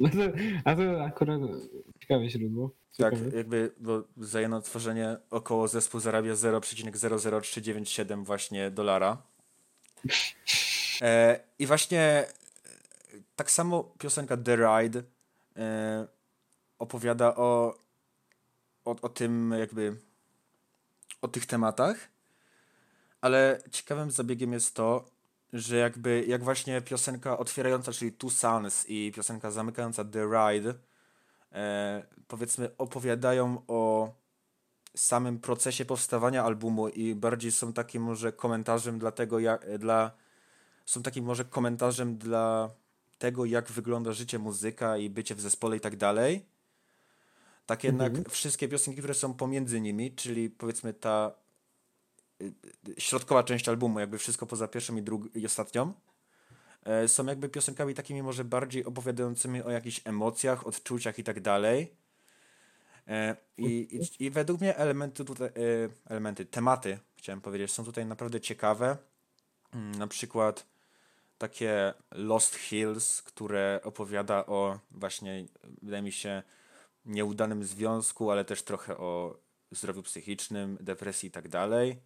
No to, a to akurat ciekawe źródło. Tak, Ciekawe. jakby bo za jedno tworzenie około zespół zarabia 0,00397 właśnie dolara. E, I właśnie e, tak samo piosenka The Ride e, opowiada o, o, o tym jakby o tych tematach, ale ciekawym zabiegiem jest to, że jakby jak właśnie piosenka otwierająca, czyli Two Suns i piosenka zamykająca The Ride e, powiedzmy opowiadają o samym procesie powstawania albumu i bardziej są takim może komentarzem dla tego, jak, dla, są takim może komentarzem dla tego, jak wygląda życie muzyka i bycie w zespole i tak dalej. Tak jednak wszystkie piosenki, które są pomiędzy nimi, czyli powiedzmy ta środkowa część albumu, jakby wszystko poza pierwszą i, drug- i ostatnią, e, są jakby piosenkami takimi może bardziej opowiadającymi o jakichś emocjach, odczuciach i tak dalej. E, I, i, I według mnie elementy tutaj, e, elementy, tematy, chciałem powiedzieć, są tutaj naprawdę ciekawe. Mm, Na przykład takie Lost Hills, które opowiada o właśnie, wydaje mi się, nieudanym związku, ale też trochę o zdrowiu psychicznym, depresji i tak dalej.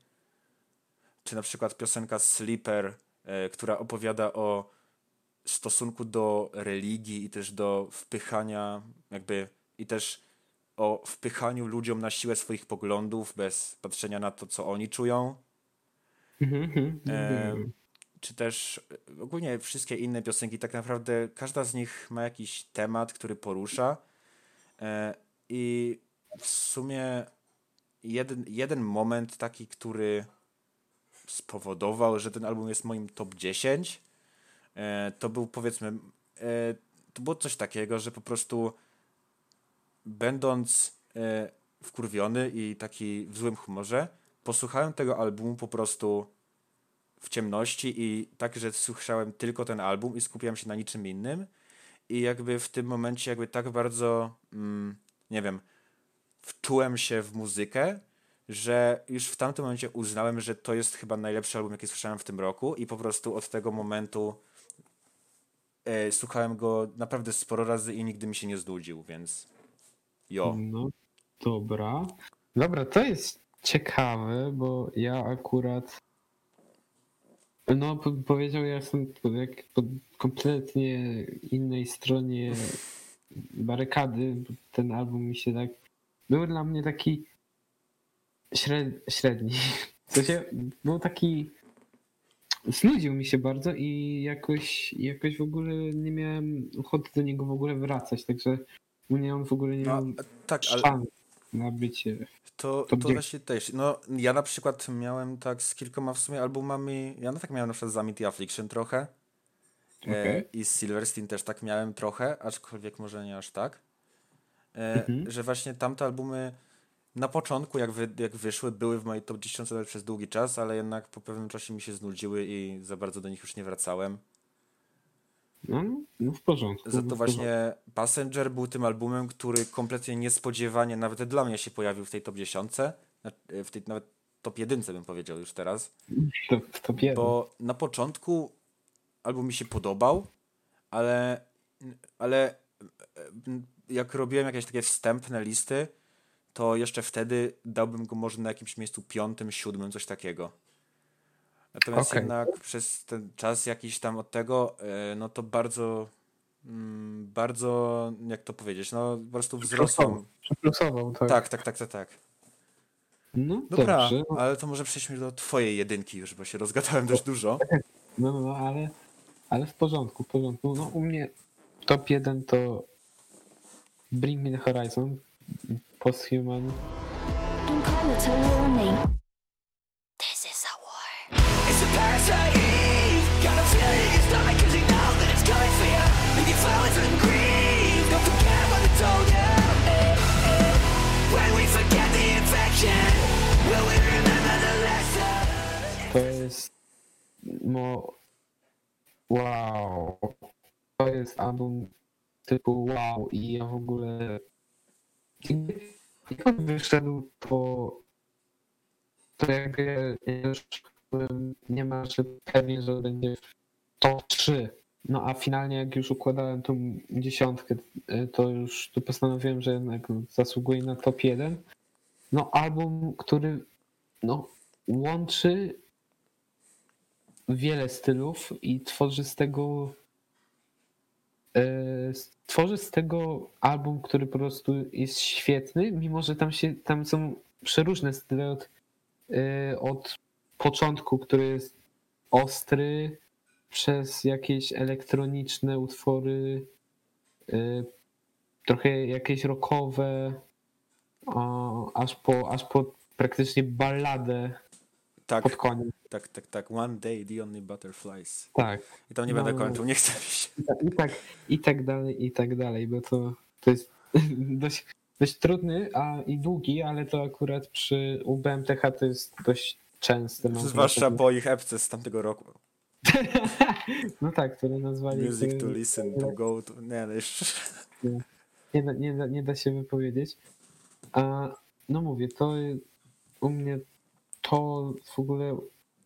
Czy na przykład piosenka Sleeper, e, która opowiada o stosunku do religii i też do wpychania, jakby i też o wpychaniu ludziom na siłę swoich poglądów bez patrzenia na to, co oni czują. Mhm, mhm, E, mhm. czy też e, ogólnie wszystkie inne piosenki, tak naprawdę każda z nich ma jakiś temat, który porusza. E, I w sumie jeden, jeden moment taki, który spowodował, że ten album jest moim top 10, e, to był powiedzmy, e, to było coś takiego, że po prostu będąc e, wkurwiony i taki w złym humorze, posłuchałem tego albumu po prostu w ciemności i tak, że słyszałem tylko ten album i skupiałem się na niczym innym. I jakby w tym momencie jakby tak bardzo, mm, nie wiem, wczułem się w muzykę, że już w tamtym momencie uznałem, że to jest chyba najlepszy album, jaki słyszałem w tym roku i po prostu od tego momentu e, słuchałem go naprawdę sporo razy i nigdy mi się nie znudził, więc jo. No, dobra. Dobra, to jest ciekawe, bo ja akurat. No, po- powiedział, ja jestem po, jak, po kompletnie innej stronie barykady. bo Ten album mi się tak. Był dla mnie taki śred, średni. W sensie był taki. Znudził mi się bardzo i jakoś, jakoś w ogóle nie miałem ochoty do niego w ogóle wracać, także u mnie on w ogóle nie No, miał tak, ale na bycie. To, To właśnie też. No, ja na przykład miałem tak z kilkoma w sumie albumami. Ja no tak miałem na przykład z Amity Affliction trochę. E, Okej. I z Silverstein też tak miałem trochę, aczkolwiek może nie aż tak. E, Mhm. Że właśnie tamte albumy na początku, jak, wy, jak wyszły, były w mojej top 10 nawet przez długi czas, ale jednak po pewnym czasie mi się znudziły i za bardzo do nich już nie wracałem. No, no w porządku. Za w to właśnie Passenger był tym albumem, który kompletnie niespodziewanie, nawet dla mnie się pojawił w tej top 10, na- w tej nawet top 1 bym powiedział już teraz, To, to jeden. bo na początku album mi się podobał, ale, ale jak robiłem jakieś takie wstępne listy, to jeszcze wtedy dałbym go może na jakimś miejscu piątym, siódmym, coś takiego. Natomiast Okej. jednak przez ten czas jakiś tam od tego, e, no to bardzo, mm, bardzo, jak to powiedzieć, no po prostu wzrosłem. Przeplusował, tak. Tak, tak, tak, tak, tak. No Dobra, dobrze. No, ale to może przejdźmy do twojej jedynki już, bo się rozgadałem dość dużo. no, no, no ale, ale w porządku, w porządku. No u mnie top 1 to Bring Me The Horizon, Posthuman. Incarnate warning. This is a war. It's a parasite Got a feeling in your stomach cause you know that it's coming for you If you fall into the Don't forget what they told you. When we forget the infection Will we remember the lesson? To jest no wow. To jest album typu wow i ja w ogóle jakby- jak on wyszedł to to jakby ja już byłem niemalże pewien, że będzie top 3 no a finalnie jak już układałem tą dziesiątkę, y, to już tu postanowiłem, że jednak no, zasługuje na top 1. No album, który no, łączy wiele stylów i tworzy z tego e, tworzy z tego album, który po prostu jest świetny, mimo że tam się tam są przeróżne style od, e, od początku, który jest ostry, przez jakieś elektroniczne utwory, e, trochę jakieś rockowe, aż po, aż po praktycznie balladę Tak, pod koniec. Tak, tak, tak. One day the only butterflies. Tak. I tam nie No, będę no. kończył, nie chcę się. I tak, i tak dalej, i tak dalej, bo to, to jest dość, dość trudny a i długi, ale to akurat przy UBMTH to jest dość częste. mam Zwłaszcza po ich epce z tamtego roku. No tak, które nazwali. Music to listen, to go to... Nie, no jeszcze... nie, da, nie, da, nie da się wypowiedzieć. A no mówię, to u mnie to w ogóle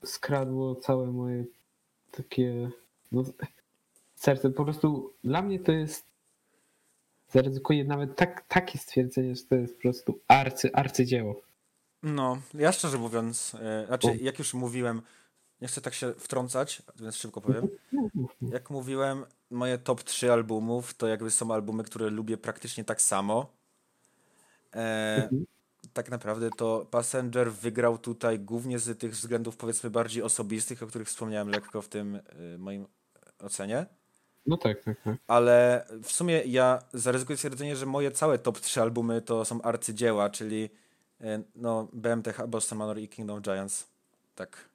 skradło całe moje takie no, serce. Po prostu dla mnie to jest zaryzykuję nawet tak, takie stwierdzenie, że to jest po prostu arcy, arcydzieło. No, ja szczerze mówiąc, e, znaczy jak już mówiłem, nie chcę tak się wtrącać, więc szybko powiem. Jak mówiłem, moje top 3 albumów to jakby są albumy, które lubię praktycznie tak samo. E, tak naprawdę to Passenger wygrał tutaj głównie z tych względów powiedzmy bardziej osobistych, o których wspomniałem lekko w tym e, moim ocenie. No tak, tak, tak. Ale w sumie ja zaryzykuję stwierdzenie, że moje całe top 3 albumy to są arcydzieła, czyli e, no, BMTH, Boston Manor i Kingdom Giants. Tak.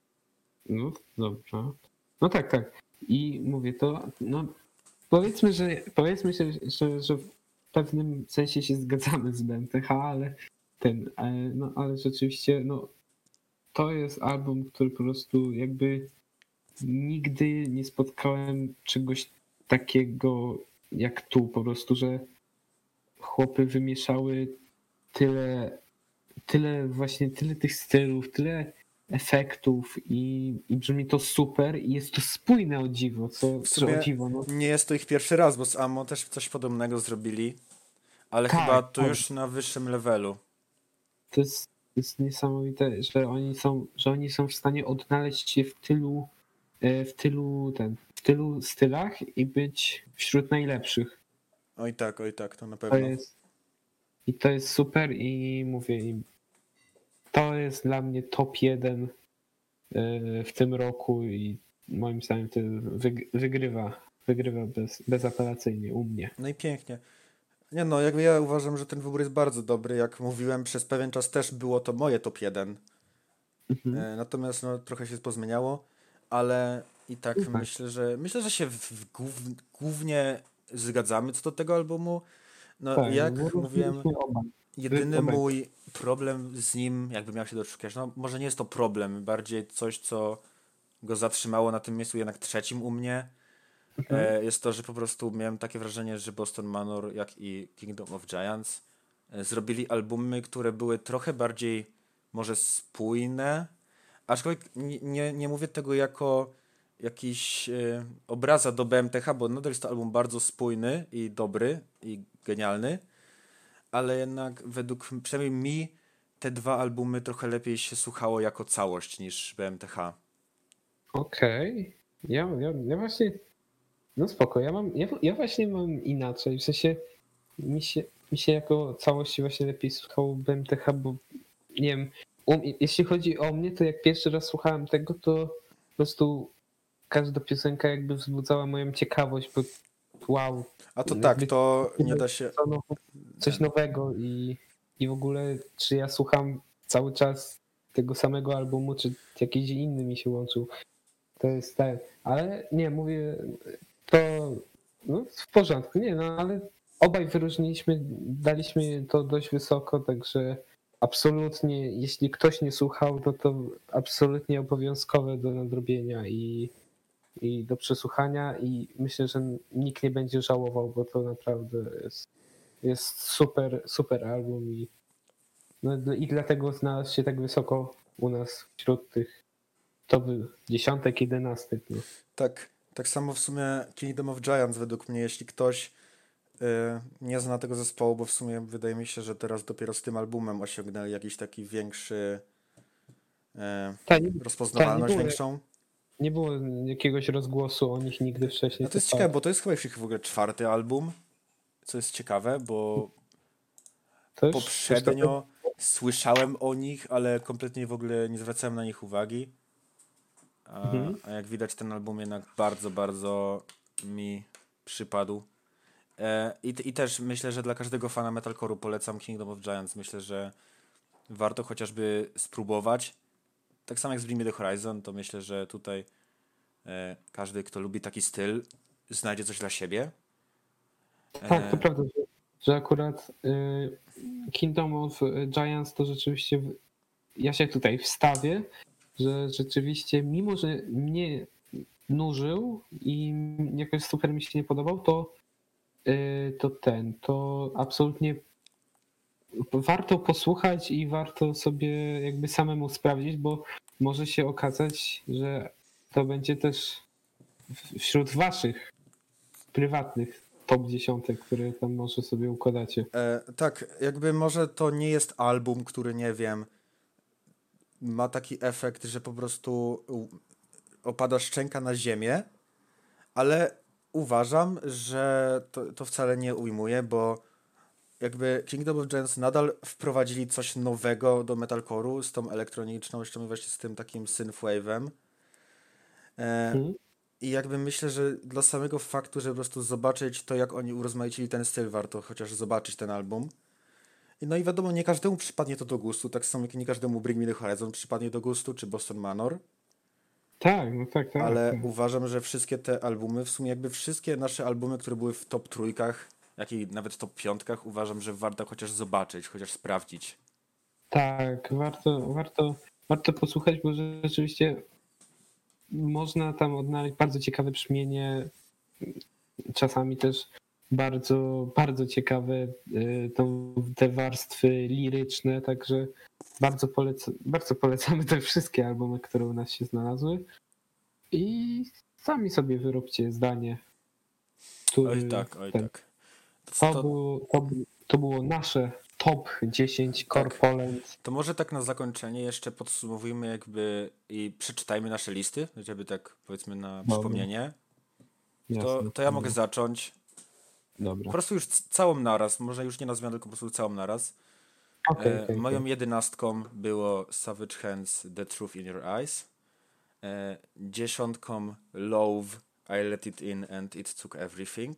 No dobrze. No tak, tak. I mówię to, no powiedzmy, że powiedzmy, że, że, że w pewnym sensie się zgadzamy z BMTH, ale ten, e, no ale rzeczywiście, no to jest album, który po prostu jakby nigdy nie spotkałem czegoś takiego jak tu, po prostu, że chłopy wymieszały tyle, tyle właśnie, tyle tych stylów, tyle efektów i, i brzmi to super i jest to spójne o dziwo, co, o dziwo, no. nie jest to ich pierwszy raz, bo z Amo też coś podobnego zrobili, ale Tak, chyba to tak. już na wyższym levelu. To jest, to jest niesamowite, że oni są, że oni są w stanie odnaleźć się w tylu, e, w tylu ten, w tylu stylach i być wśród najlepszych. Oj tak, oj tak, to na To pewno. jest, I to jest super i mówię im, to jest dla mnie top jeden e, w tym roku i moim zdaniem to wyg- wygrywa, wygrywa bez, bezapelacyjnie u mnie. No i pięknie. Nie no, jakby ja uważam, że ten wybór jest bardzo dobry. Jak mówiłem, przez pewien czas też było to moje top 1. Mhm. E, natomiast no, trochę się pozmieniało, ale i tak Tak. myślę, że myślę, że się w, w głów, głównie zgadzamy co do tego albumu. No Tak, jak bo mówiłem, jedyny mój problem z nim, jakby miał się doszukiwać, no może nie jest to problem, bardziej coś, co go zatrzymało na tym miejscu jednak trzecim u mnie. E, jest to, że po prostu miałem takie wrażenie, że Boston Manor, jak i Kingdom of Giants e, zrobili albumy, które były trochę bardziej może spójne, aczkolwiek nie, nie, nie mówię tego jako jakiś e, obraza do BMTH, bo nadal jest to album bardzo spójny i dobry i genialny, ale jednak według przynajmniej mi te dwa albumy trochę lepiej się słuchało jako całość niż BMTH. Okej. Ja, ja, ja właśnie. No spoko, ja mam. Ja, ja właśnie mam inaczej. W sensie mi się, mi się jako całości właśnie lepiej słuchało BMTH, bo nie wiem. Um, jeśli chodzi o mnie, to jak pierwszy raz słuchałem tego, to po prostu każda piosenka jakby wzbudzała moją ciekawość, bo wow, A to Jakby- tak, to nie da się. coś nowego i, i w ogóle czy ja słucham cały czas tego samego albumu, czy jakiś inny mi się łączył. To jest tak, ale nie, mówię, to no, w porządku, nie, no ale obaj wyróżniliśmy, daliśmy to dość wysoko, także absolutnie, jeśli ktoś nie słuchał, to to absolutnie obowiązkowe do nadrobienia i, i do przesłuchania i myślę, że nikt nie będzie żałował, bo to naprawdę jest, jest super, super album i, no, i dlatego znalazł się tak wysoko u nas wśród tych top dziesiątek, jedenastek. No. Tak. Tak samo w sumie Kingdom of Giants według mnie, jeśli ktoś y, nie zna tego zespołu, bo w sumie wydaje mi się, że teraz dopiero z tym albumem osiągnęli jakiś taki większy y, Ta, nie, rozpoznawalność było- większą. nie było jakiegoś rozgłosu o nich nigdy wcześniej. No to jest tak. ciekawe, bo to jest chyba ich w ogóle czwarty album, co jest ciekawe, bo Też- poprzednio słyszałem o nich, ale kompletnie w ogóle nie zwracałem na nich uwagi. A, Mhm. a jak widać, ten album jednak bardzo, bardzo mi przypadł. E, i, I też myślę, że dla każdego fana metalcore'u polecam Kingdom of Giants. Myślę, że warto chociażby spróbować. Tak samo jak z Bring Me The Horizon, to myślę, że tutaj e, każdy, kto lubi taki styl, znajdzie coś dla siebie. Tak, E, to prawda, że, że akurat y, Kingdom of Giants to rzeczywiście. w- Ja się tutaj wstawię, że rzeczywiście, mimo że mnie nużył i jakoś super mi się nie podobał, to, y, to ten, to absolutnie warto posłuchać i warto sobie jakby samemu sprawdzić, bo może się okazać, że to będzie też wśród waszych prywatnych top 10, które tam może sobie układacie. E, tak, jakby może to nie jest album, który nie wiem, ma taki efekt, że po prostu opada szczęka na ziemię, ale uważam, że to, to wcale nie ujmuje, bo jakby Kingdom of Giants nadal wprowadzili coś nowego do metalcore'u z tą elektronicznością i właśnie z tym takim synthwave'em. E, Mhm. I jakby myślę, że dla samego faktu, że po prostu zobaczyć to, jak oni urozmaicili ten styl, warto chociaż zobaczyć ten album. No i wiadomo, nie każdemu przypadnie to do gustu, tak samo jak nie każdemu Bring Me The Horizon przypadnie do gustu, czy Boston Manor, Tak, no tak, tak. ale tak. uważam, że wszystkie te albumy, w sumie jakby wszystkie nasze albumy, które były w top trójkach, jak i nawet top piątkach, uważam, że warto chociaż zobaczyć, chociaż sprawdzić. Tak, warto, warto, warto posłuchać, bo rzeczywiście można tam odnaleźć bardzo ciekawe brzmienie, czasami też bardzo, bardzo ciekawe y, tą, te warstwy liryczne, także bardzo, polec, bardzo polecamy te wszystkie albumy, które u nas się znalazły i sami sobie wyróbcie zdanie. który Oj tak, oj ten- tak. To, To, Było, to, to było nasze top 10 Core Tak. Poland to może tak na zakończenie jeszcze podsumowujmy jakby i przeczytajmy nasze listy, żeby tak powiedzmy na przypomnienie. To, to ja mogę zacząć. Po Dobra. prostu już całą naraz, może już nie na zmianę, tylko po prostu całą naraz. Okej, E, okej, moją okej. jedenastką było Savage Hands The Truth in Your Eyes. E, dziesiątką Love I Let It In and It Took Everything.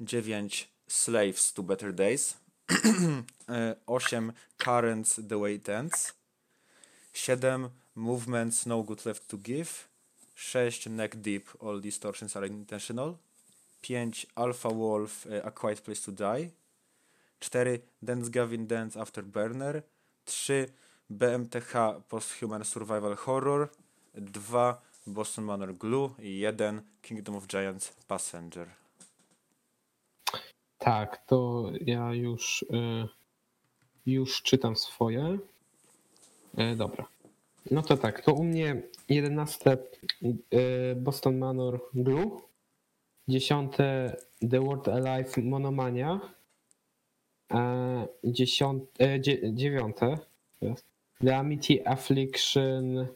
Dziewięć Slaves to Better Days. e, osiem Currents The Way It Ends. Siedem Movements No Good Left to Give. Sześć Neck Deep All Distortions Are Intentional. 5 Alpha Wolf e, A Quiet Place to Die. 4 Dance Gavin Dance Afterburner, 3 BMTH Posthuman Survival Horror, 2 Boston Manor Glue i 1 Kingdom of Giants Passenger. Tak, to ja już, y, już czytam swoje. E, Dobra. No to tak, to u mnie 11 y, Boston Manor Glue, 10 The World Alive Monomania, e, 10, e, dzie- 9 jest. The Amity Affliction,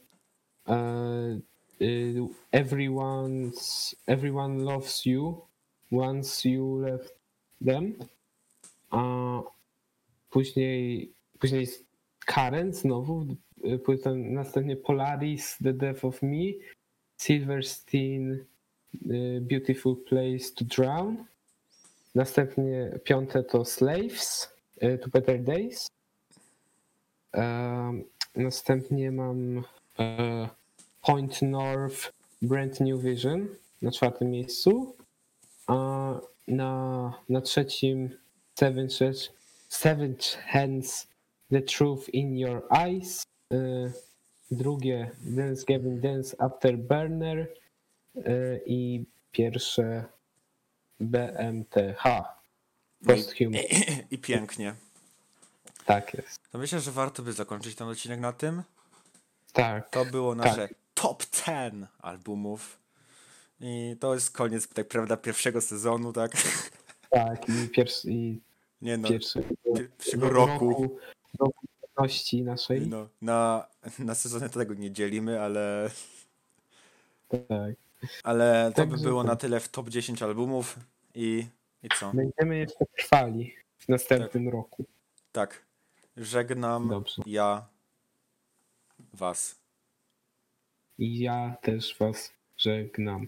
e, y, Everyone's, Everyone Loves You, Once You Left Them, a później, później Karen znowu, y, następnie Polaris, The Death of Me, Silverstein, Beautiful Place to Drown, następnie piąte to Slaves, y, To Better Days, następnie mam e, Point North, Brand New Vision na czwartym miejscu, a na, na trzecim Seven, Seven Hands The Truth in Your Eyes. y, Drugie Dance Gavin Dance After Burner y, i pierwsze BMTH. No i, i pięknie. Tak jest. To myślę, że warto by zakończyć ten odcinek na tym. Tak. To było nasze top 10 albumów. I to jest koniec, tak prawda, pierwszego sezonu, tak? Tak, i pierwszy, i Nie no, pierwszy pierwszego roku. roku, roku naszej. No, na, na sezony tego nie dzielimy, ale, Tak. Ale to by było tak. na tyle w top 10 albumów i, i co? Będziemy jeszcze trwali w następnym roku. Tak, żegnam Dobrze. ja was. I ja też was żegnam.